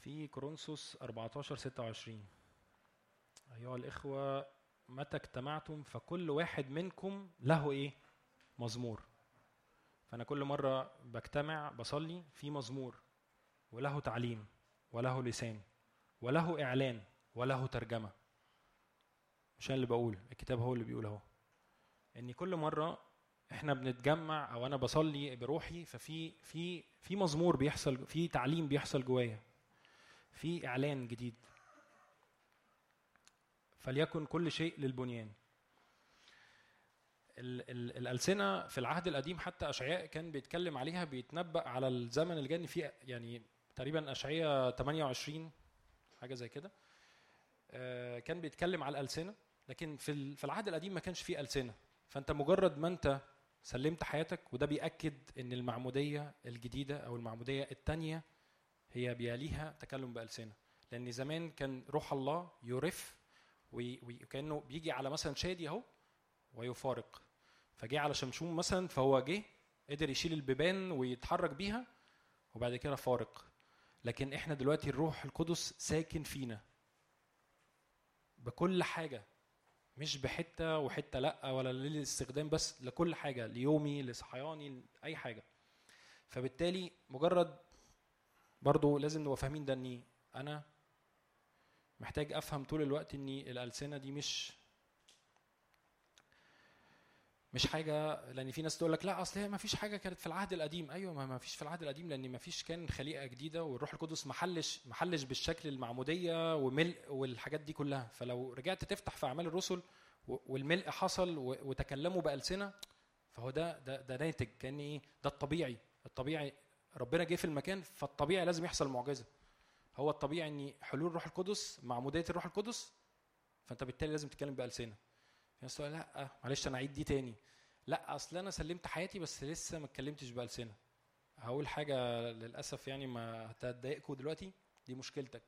في كورنثوس 14 26 أيها الإخوة متى اجتمعتم فكل واحد منكم له إيه؟ مزمور. فأنا كل مرة بجتمع بصلي في مزمور وله تعليم وله لسان وله إعلان وله ترجمة. مش أنا اللي بقول الكتاب هو اللي بيقول أهو. إن كل مرة إحنا بنتجمع أو أنا بصلي بروحي ففي في في مزمور بيحصل في تعليم بيحصل جوايا. في إعلان جديد. فليكن كل شيء للبنيان. ال- ال- الألسنة في العهد القديم حتى أشعياء كان بيتكلم عليها بيتنبأ على الزمن اللي جاي فيه يعني تقريبا أشعياء 28 حاجة زي كده. كان بيتكلم على الألسنة لكن في في العهد القديم ما كانش فيه ألسنة. فأنت مجرد ما أنت سلمت حياتك وده بيأكد إن المعمودية الجديدة أو المعمودية الثانية هي بيليها تكلم بألسنة. لأن زمان كان روح الله يرف وكأنه بيجي على مثلا شادي أهو ويفارق. فجه على شمشون مثلا فهو جه قدر يشيل البيبان ويتحرك بيها وبعد كده فارق. لكن إحنا دلوقتي الروح القدس ساكن فينا. بكل حاجة مش بحتة وحتة لأ ولا للاستخدام بس لكل حاجة ليومي لصحياني اي حاجة. فبالتالي مجرد برضو لازم نبقى فاهمين ده إني أنا محتاج أفهم طول الوقت ان الألسنة دي مش مش حاجة لأن في ناس تقول لك لا أصل هي ما فيش حاجة كانت في العهد القديم. أيوه ما فيش في العهد القديم لأن ما فيش كان خليقة جديدة والروح القدس محلش محلش بالشكل المعمودية وملء والحاجات دي كلها. فلو رجعت تفتح في أعمال الرسل والملء حصل وتكلموا بألسنة فهو ده ده ده ناتج كأن إيه ده الطبيعي. الطبيعي ربنا جه في المكان فالطبيعي لازم يحصل معجزة. هو الطبيعي إن حلول الروح القدس معمودية الروح القدس فأنت بالتالي لازم تتكلم بألسنة. تقول لا معلش أنا اعيد دي تاني. لا أصل أنا سلمت حياتي بس لسه ما اتكلمتش بألسنة. هقول حاجة للأسف يعني ما هتضايقكم دلوقتي دي مشكلتك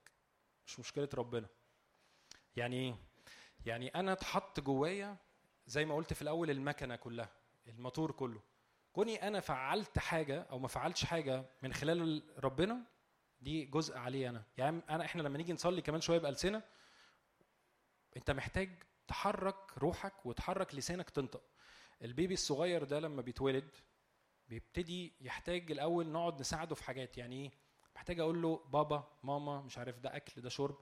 مش مشكلة ربنا. يعني إيه؟ يعني أنا اتحط جوايا زي ما قلت في الأول المكنة كلها الموتور كله. كوني أنا فعلت حاجة أو ما فعلتش حاجة من خلال ربنا دي جزء عليه أنا. يعني أنا إحنا لما نيجي نصلي كمان شوية بألسنة أنت محتاج تحرك روحك وتحرك لسانك تنطق. البيبي الصغير ده لما بيتولد بيبتدي يحتاج الأول نقعد نساعده في حاجات. يعني إيه؟ محتاج أقول له بابا ماما مش عارف ده أكل ده شرب.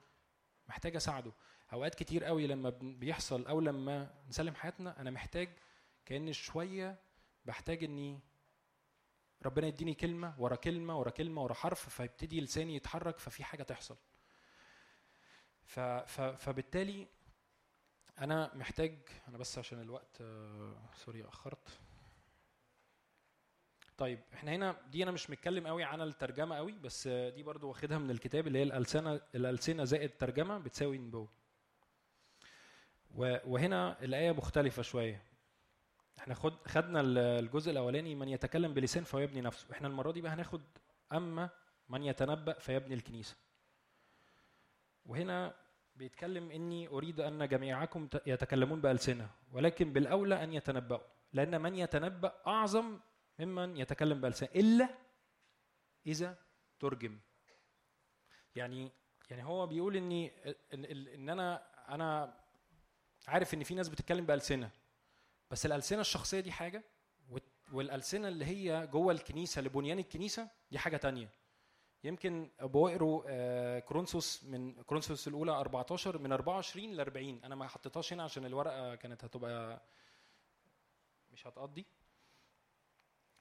محتاج أساعده. أوقات كتير قوي لما بيحصل أو لما نسلم حياتنا أنا محتاج كأن شوية بحتاج إني ربنا يديني كلمة ورا كلمة ورا كلمة ورا حرف فيبتدي لساني يتحرك ففي حاجة تحصل. ف فبالتالي أنا محتاج أنا بس عشان الوقت آه، سوري أخرت. طيب إحنا هنا دي أنا مش متكلم قوي عن الترجمة قوي بس دي برضو واخدها من الكتاب اللي هي الألسنة الألسنة زائد ترجمه بتساوي نبوه و- وهنا الآية مختلفة شوية. إحنا خد خدنا ال- الجزء الأولاني من يتكلم بلسان فهو يبني نفسه. إحنا المرة دي بقى هناخد أما من يتنبأ فيبني الكنيسة. وهنا بيتكلم إني أريد أن جميعكم يتكلمون بألسنة ولكن بالأولى أن يتنبأوا لأن من يتنبأ أعظم ممن يتكلم بألسنة إلا إذا ترجم. يعني يعني هو بيقول ان إن أنا أنا عارف إن في ناس بتتكلم بألسنة بس الألسنة الشخصية دي حاجة والت- والألسنة اللي هي جوه الكنيسة لبنيان الكنيسة دي حاجة تانية. يمكن بقروا آه، كرونسوس من كرونسوس الأولى 14 من 24 ل 40 أنا ما حطيتهاش هنا عشان الورقة كانت هتبقى مش هتقضي.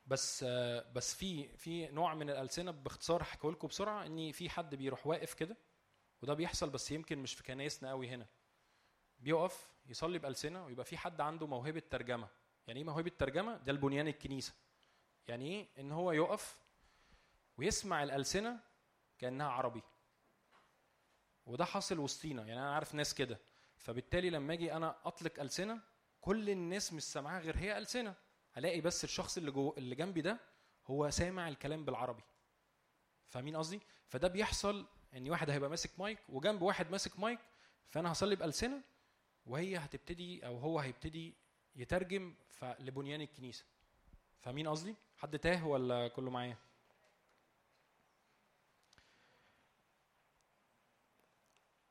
بس آه، بس في في نوع من الألسنة باختصار احكيه لكم بسرعة إن في حد بيروح واقف كده وده بيحصل بس يمكن مش في كنايسنا قوي هنا. بيقف يصلي بألسنة ويبقى في حد عنده موهبة ترجمة. يعني إيه موهبة ترجمة؟ ده البنيان الكنيسة. يعني إيه؟ إن هو يقف ويسمع الألسنة كأنها عربي. وده حاصل وسطينا يعني أنا عارف ناس كده. فبالتالي لما أجي أنا أطلق ألسنة كل الناس مش سامعاها غير هي ألسنة. الاقي بس الشخص اللي جو اللي جنبي ده هو سامع الكلام بالعربي. فاهمين قصدي؟ فده بيحصل إن واحد هيبقى ماسك مايك وجنب واحد ماسك مايك فأنا هصلي بألسنة وهي هتبتدي أو هو هيبتدي يترجم لبنيان الكنيسة. فاهمين قصدي؟ حد تاه ولا كله معايا؟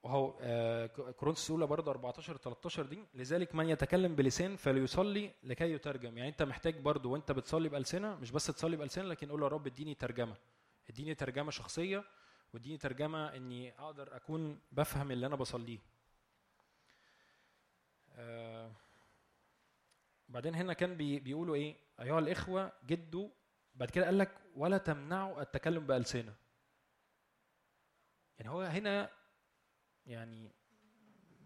وهو آه، كورنثوس الاولى برضه 14 13 دي لذلك من يتكلم بلسان فليصلي لكي يترجم. يعني أنت محتاج برضه وأنت بتصلي بألسنة مش بس تصلي بألسنة لكن قول يا رب اديني ترجمة. اديني ترجمة شخصية واديني ترجمة إني أقدر أكون بفهم اللي أنا بصليه. آه، بعدين هنا كان بي بيقولوا إيه؟ أيها الإخوة جدوا بعد كده قال لك ولا تمنعوا التكلم بألسنة. يعني هو هنا يعني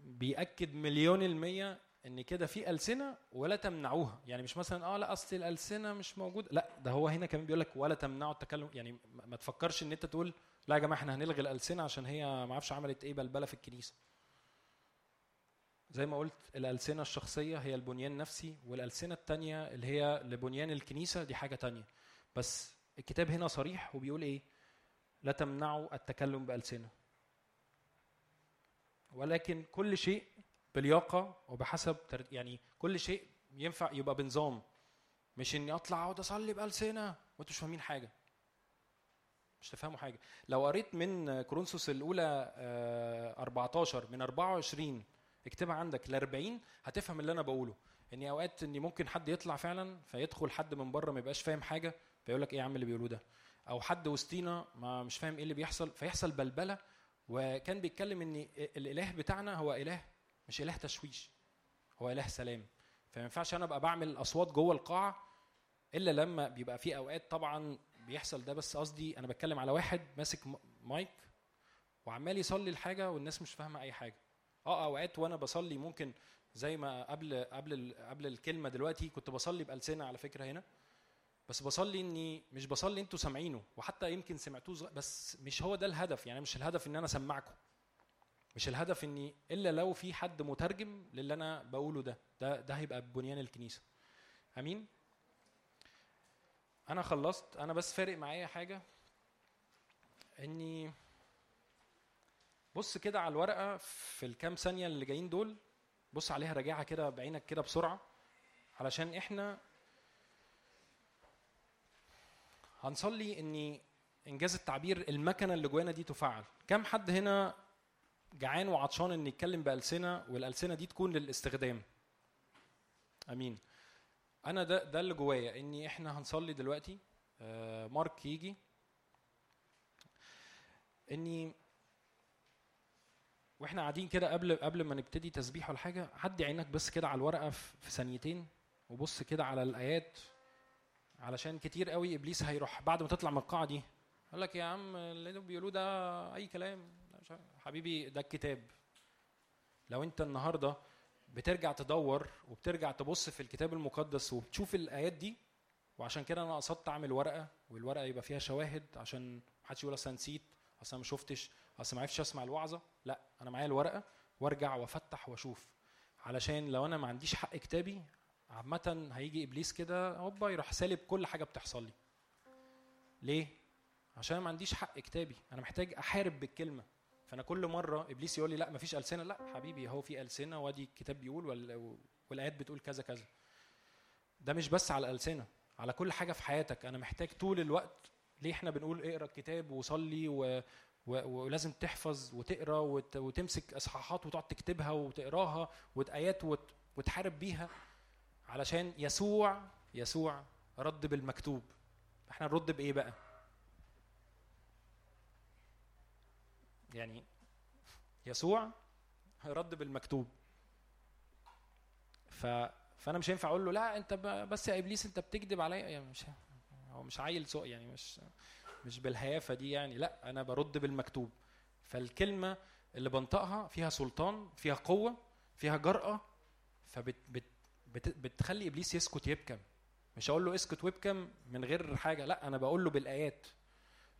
بيأكد مليون المية إن كده في ألسنة ولا تمنعوها. يعني مش مثلا آه لا أصل الألسنة مش موجود. لا ده هو هنا كمان بيقول لك ولا تمنعوا التكلم. يعني ما تفكرش إن أنت تقول لا يا جماعة إحنا هنلغي الألسنة عشان هي ما أعرفش عملت إيه بلبلة في الكنيسة. زي ما قلت الألسنة الشخصية هي البنيان النفسي والألسنة التانية اللي هي لبنيان الكنيسة دي حاجة تانية. بس الكتاب هنا صريح وبيقول إيه؟ لا تمنعوا التكلم بألسنة. ولكن كل شيء بلياقة وبحسب. يعني كل شيء ينفع يبقى بنظام. مش إني أطلع أقعد أصلي بألسنة وأنتوا مش فاهمين حاجة. مش تفهموا حاجة. لو قريت من كورنثوس الأولى آه، 14 من 24 اكتبها عندك ل 40 هتفهم اللي أنا بقوله. إني أوقات إني ممكن حد يطلع فعلا فيدخل حد من بره ما يبقاش فاهم حاجة فيقول لك إيه يا عم اللي بيقولوه ده؟ أو حد وسطينا ما مش فاهم إيه اللي بيحصل فيحصل بلبلة وكان بيتكلم إن الإله بتاعنا هو إله مش إله تشويش هو إله سلام. فما ينفعش أنا أبقى بعمل أصوات جوه القاعة إلا لما بيبقى في أوقات طبعا بيحصل ده. بس قصدي أنا بتكلم على واحد ماسك مايك وعمال يصلي الحاجة والناس مش فاهمة أي حاجة. آه أوقات وأنا بصلي ممكن زي ما قبل قبل قبل الكلمة دلوقتي كنت بصلي بألسنة على فكرة هنا. بس بصلي إني مش بصلي إنتوا سامعينه وحتى يمكن سمعتوه بس مش هو ده الهدف يعني مش الهدف إن أنا أسمعكم. مش الهدف إني إلا لو في حد مترجم للي أنا بقوله ده ده ده هيبقى بنيان الكنيسة. أمين؟ أنا خلصت أنا بس فارق معايا حاجة. إني بص كده على الورقة في الكام ثانية اللي جايين دول بص عليها راجعها كده بعينك كده بسرعة علشان إحنا هنصلي اني إنجاز التعبير المكنة اللي جوانا دي تفعل كم حد هنا جعان وعطشان إن يتكلم بألسنة والألسنة دي تكون للاستخدام؟ آمين. أنا ده ده اللي جوايا اني إحنا هنصلي دلوقتي آه، مارك يجي. اني وإحنا قاعدين كده قبل قبل ما نبتدي تسبيح ولا حاجة عدي عينك بس كده على الورقة في ثانيتين وبص كده على الآيات. علشان كتير قوي إبليس هيروح بعد ما تطلع من القاعة دي. قال لك يا عم اللي بيقولوه ده أي كلام. حبيبي ده الكتاب. لو أنت النهارده بترجع تدور وبترجع تبص في الكتاب المقدس وبتشوف الآيات دي وعشان كده أنا قصدت أعمل ورقة والورقة يبقى فيها شواهد عشان محدش يقول أصل نسيت أصل ما شفتش أصل ما عرفتش أسمع الوعظة. لا أنا معايا الورقة وأرجع وأفتح وأشوف. علشان لو أنا ما عنديش حق كتابي عامة هيجي إبليس كده هوبا يروح سالب كل حاجة بتحصل لي. ليه؟ عشان ما عنديش حق كتابي، أنا محتاج أحارب بالكلمة. فأنا كل مرة إبليس يقول لي لا مفيش ألسنة، لا حبيبي هو في ألسنة وأدي الكتاب بيقول وال- والآيات بتقول كذا كذا. ده مش بس على الألسنة، على كل حاجة في حياتك، أنا محتاج طول الوقت ليه إحنا بنقول اقرأ الكتاب وصلي و... ولازم تحفظ وتقرأ وت... وتمسك إصحاحات وتقعد تكتبها وتقراها وايات وت... وتحارب بيها علشان يسوع يسوع رد بالمكتوب. إحنا نرد بإيه بقى؟ يعني يسوع رد بالمكتوب. ف فأنا مش هينفع أقول له لا أنت بس يا إبليس أنت بتكذب عليا. يعني مش هو مش عيل سوء يعني مش مش بالهيافة دي يعني. لا أنا برد بالمكتوب. فالكلمة اللي بنطقها فيها سلطان فيها قوة فيها جرأة فبت بت بت بتخلي إبليس يسكت يبكم. مش هقول له اسكت وابكم من غير حاجة لا أنا بقول له بالآيات.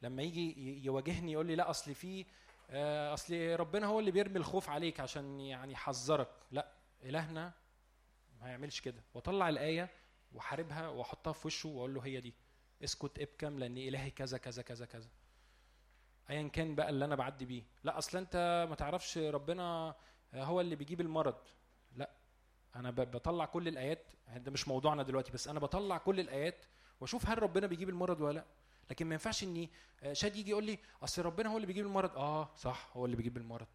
لما يجي يواجهني يقول لي لا أصل في آه، أصل ربنا هو اللي بيرمي الخوف عليك عشان يعني يحذرك. لا إلهنا ما يعملش كده. وأطلع الآية واحاربها وأحطها في وشه وأقول له هي دي. اسكت ابكم لأن إلهي كذا كذا كذا كذا. ايا كان بقى اللي أنا بعدي بيه. لا أصل أنت ما تعرفش ربنا هو اللي بيجيب المرض. لا أنا بطلع كل الآيات ده مش موضوعنا دلوقتي بس أنا بطلع كل الآيات وأشوف هل ربنا بيجيب المرض ولا لأ. لكن ما ينفعش إني آه، شاد يجي يقول لي أصل ربنا هو اللي بيجيب المرض. آه صح هو اللي بيجيب المرض.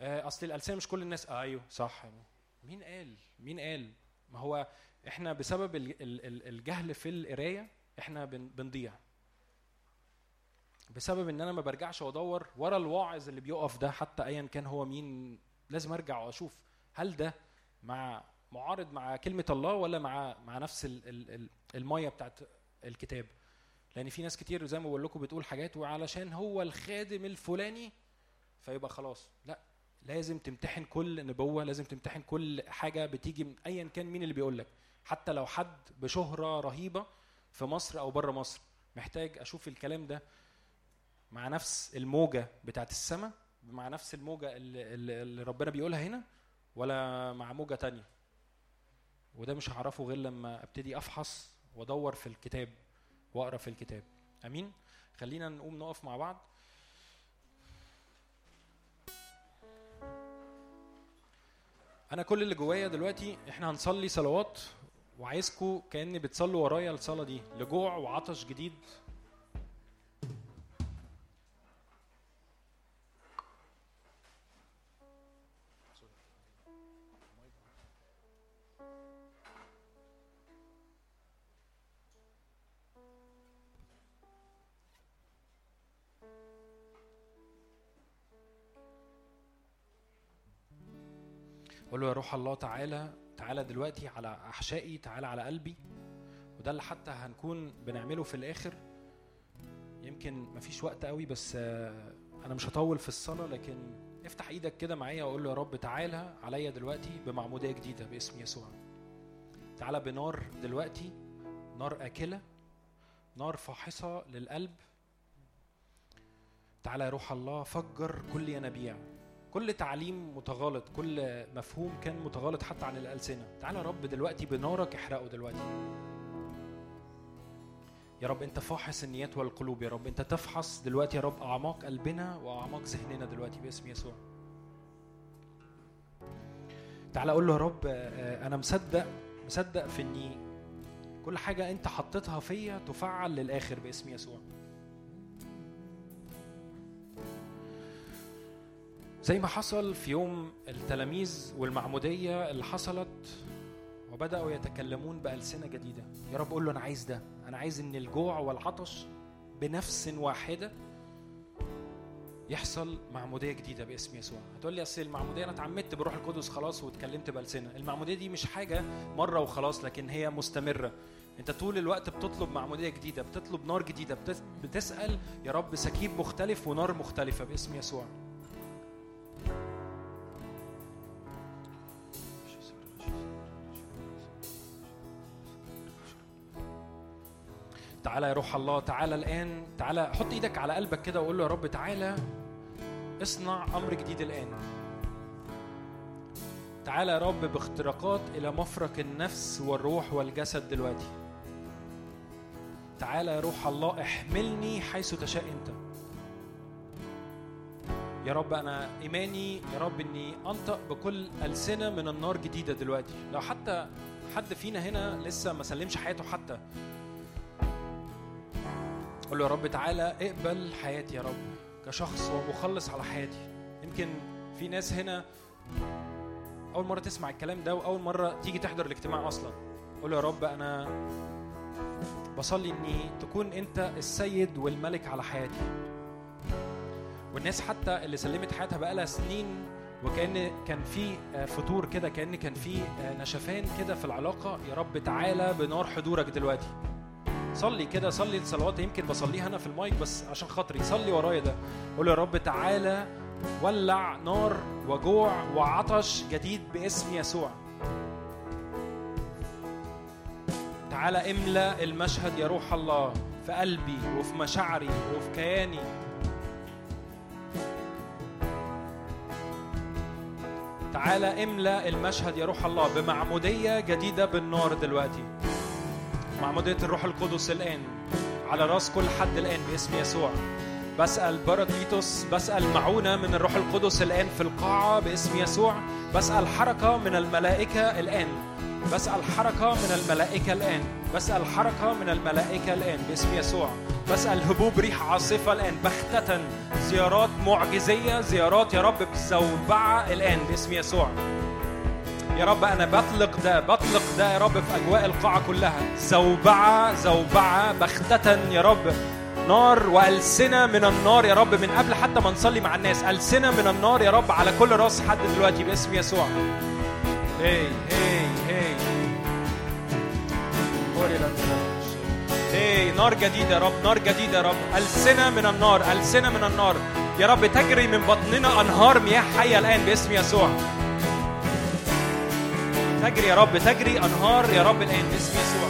آه، أصل الألسنة مش كل الناس. آه أيوه صح. مين قال؟ مين قال؟ ما هو إحنا بسبب ال- ال- ال- الجهل في القراية إحنا بن- بنضيع. بسبب إن أنا ما برجعش وأدور ورا الواعظ اللي بيقف ده حتى ايا كان هو مين لازم أرجع وأشوف هل ده مع معارض مع كلمة الله ولا مع مع نفس ال- ال- ال- المية بتاعت الكتاب؟ لأن في ناس كتير زي ما بقول لكم بتقول حاجات وعلشان هو الخادم الفلاني فيبقى خلاص. لا لازم تمتحن كل نبوة لازم تمتحن كل حاجة بتيجي من ايا كان مين اللي بيقول لك. حتى لو حد بشهرة رهيبة في مصر أو بره مصر. محتاج أشوف الكلام ده مع نفس الموجة بتاعت السماء مع نفس الموجة اللي اللي ربنا بيقولها هنا ولا مع موجه تانية. وده مش هعرفه غير لما أبتدي أفحص وأدور في الكتاب وأقرأ في الكتاب. أمين؟ خلينا نقوم نقف مع بعض. أنا كل اللي جوايا دلوقتي إحنا هنصلي صلوات وعايزكم كاني بتصلوا ورايا الصلاة دي. لجوع وعطش جديد روح الله تعالى تعالى دلوقتي على أحشائي تعالى على قلبي. وده اللي حتى هنكون بنعمله في الآخر. يمكن مفيش وقت قوي بس آه، أنا مش هطول في الصلاة لكن افتح إيدك كده معايا واقول له يا رب تعالى عليا دلوقتي بمعمودية جديدة باسم يسوع. تعالى بنار دلوقتي نار آكلة نار فاحصة للقلب. تعالى يا روح الله فجر كل ينابيع. كل تعليم متغالط كل مفهوم كان متغالط حتى عن الألسنة. تعالى يا رب دلوقتي بنارك احرقه دلوقتي. يا رب انت فاحص النيات والقلوب يا رب. انت تفحص دلوقتي يا رب أعماق قلبنا وأعماق ذهننا دلوقتي باسم يسوع. تعالى أقول له يا رب آه، أنا مصدق مصدق في إني كل حاجة أنت حطيتها فيا تفعل للآخر باسم يسوع. زي ما حصل في يوم التلاميذ والمعمودية اللي حصلت وبدأوا يتكلمون بألسنة جديدة. يا رب قول له أنا عايز ده. أنا عايز إن الجوع والعطش بنفس واحدة يحصل معمودية جديدة باسم يسوع. هتقول لي أصل المعمودية أنا اتعمدت بروح القدس خلاص واتكلمت بألسنة. المعمودية دي مش حاجة مرة وخلاص لكن هي مستمرة. أنت طول الوقت بتطلب معمودية جديدة بتطلب نار جديدة بتس- بتسأل يا رب سكيب مختلف ونار مختلفة باسم يسوع. تعالى يا روح الله تعالى الآن تعالى حط إيدك على قلبك كده وقول له يا رب تعالى اصنع أمر جديد الآن. تعالى يا رب باختراقات إلى مفرق النفس والروح والجسد دلوقتي. تعالى يا روح الله احملني حيث تشاء أنت. يا رب أنا إيماني يا رب إني أنطق بكل ألسنة من النار جديدة دلوقتي. لو حتى حد فينا هنا لسه ما سلمش حياته حتى قول له يا رب تعالى اقبل حياتي يا رب كشخص ومخلص على حياتي. يمكن في ناس هنا أول مرة تسمع الكلام ده وأول مرة تيجي تحضر الاجتماع أصلا. قول له يا رب أنا بصلي إني تكون أنت السيد والملك على حياتي. والناس حتى اللي سلمت حياتها بقالها سنين وكأن كان في آه، فتور كده كأن كان في آه، نشفان كده في العلاقة يا رب تعالى بنار حضورك دلوقتي. صلي كده صلي الصلوات يمكن بصليها أنا في المايك بس عشان خاطري. صلي ورايا ده. قول يا رب تعالى ولع نار وجوع وعطش جديد باسم يسوع. تعالى املأ المشهد يا روح الله في قلبي وفي مشاعري وفي كياني. تعالى املأ المشهد يا روح الله بمعمودية جديدة بالنار دلوقتي. معمودية الروح القدس الآن. على رأس كل حد الآن باسم يسوع. بسأل باراكليتوس بسأل معونة من الروح القدس الآن في القاعة باسم يسوع. بسأل حركة من الملائكة الآن. بسأل حركة من الملائكة الآن. بسأل حركة من الملائكة الآن باسم يسوع. بسأل هبوب ريح عاصفة الآن. بختة. زيارات معجزية. زيارات يا رب بزوبعة الآن باسم يسوع. يا رب أنا بطلق ده بطلق ده يا رب في أجواء القاعة كلها. زوبعة زوبعة بختة يا رب. نار وألسنة من النار يا رب. من قبل حتى ما نصلي مع الناس ألسنة من النار يا رب على كل رأس حد دلوقتي باسم يسوع. هي هي هي. هي نار جديدة يا رب نار جديدة يا رب. ألسنة من النار ألسنة من النار. يا رب تجري من بطننا أنهار مياه حية الآن باسم يسوع. تجري يا رب تجري أنهار يا رب الآن. باسم يسوع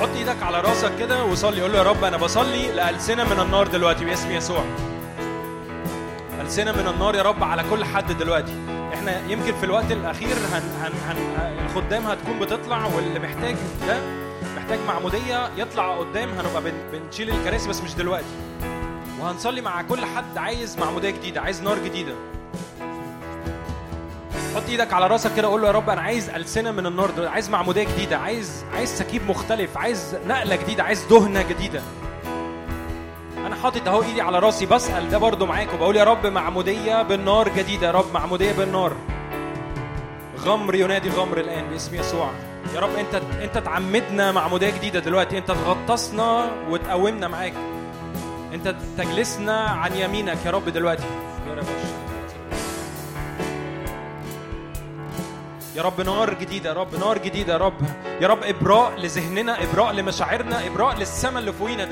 حط إيدك على راسك كده وصلي. قول له يا رب أنا بصلي لألسنة من النار دلوقتي. باسم يسوع. ألسنة من النار يا رب على كل حد دلوقتي. إحنا يمكن في الوقت الأخير هن هن هن الخدام هتكون بتطلع واللي محتاج ده محتاج معمودية يطلع قدام هنبقى بن بنشيل الكراسي بس مش دلوقتي. وهنصلي مع كل حد عايز معمودية جديدة عايز نار جديدة. حط إيدك على راسك كده قول له يا رب أنا عايز ألسنة من النار عايز معمودية جديدة عايز عايز سكيب مختلف عايز نقلة جديدة عايز دهنة جديدة. أنا حاطط اهو ايدي على راسي بسأل ده برضو معاك وبقول يا رب معمودية بالنار جديدة يا رب معمودية بالنار. غمر ينادي غمر الآن باسم يسوع. يا رب انت انت تعمدنا معمودية جديدة دلوقتي انت تغطسنا وتقومنا معاك. انت تجلسنا عن يمينك يا رب دلوقتي. يا رب نار جديدة يا رب نار جديدة يا رب. يا رب إبراء لذهننا إبراء لمشاعرنا إبراء للسماء اللي فوقينا.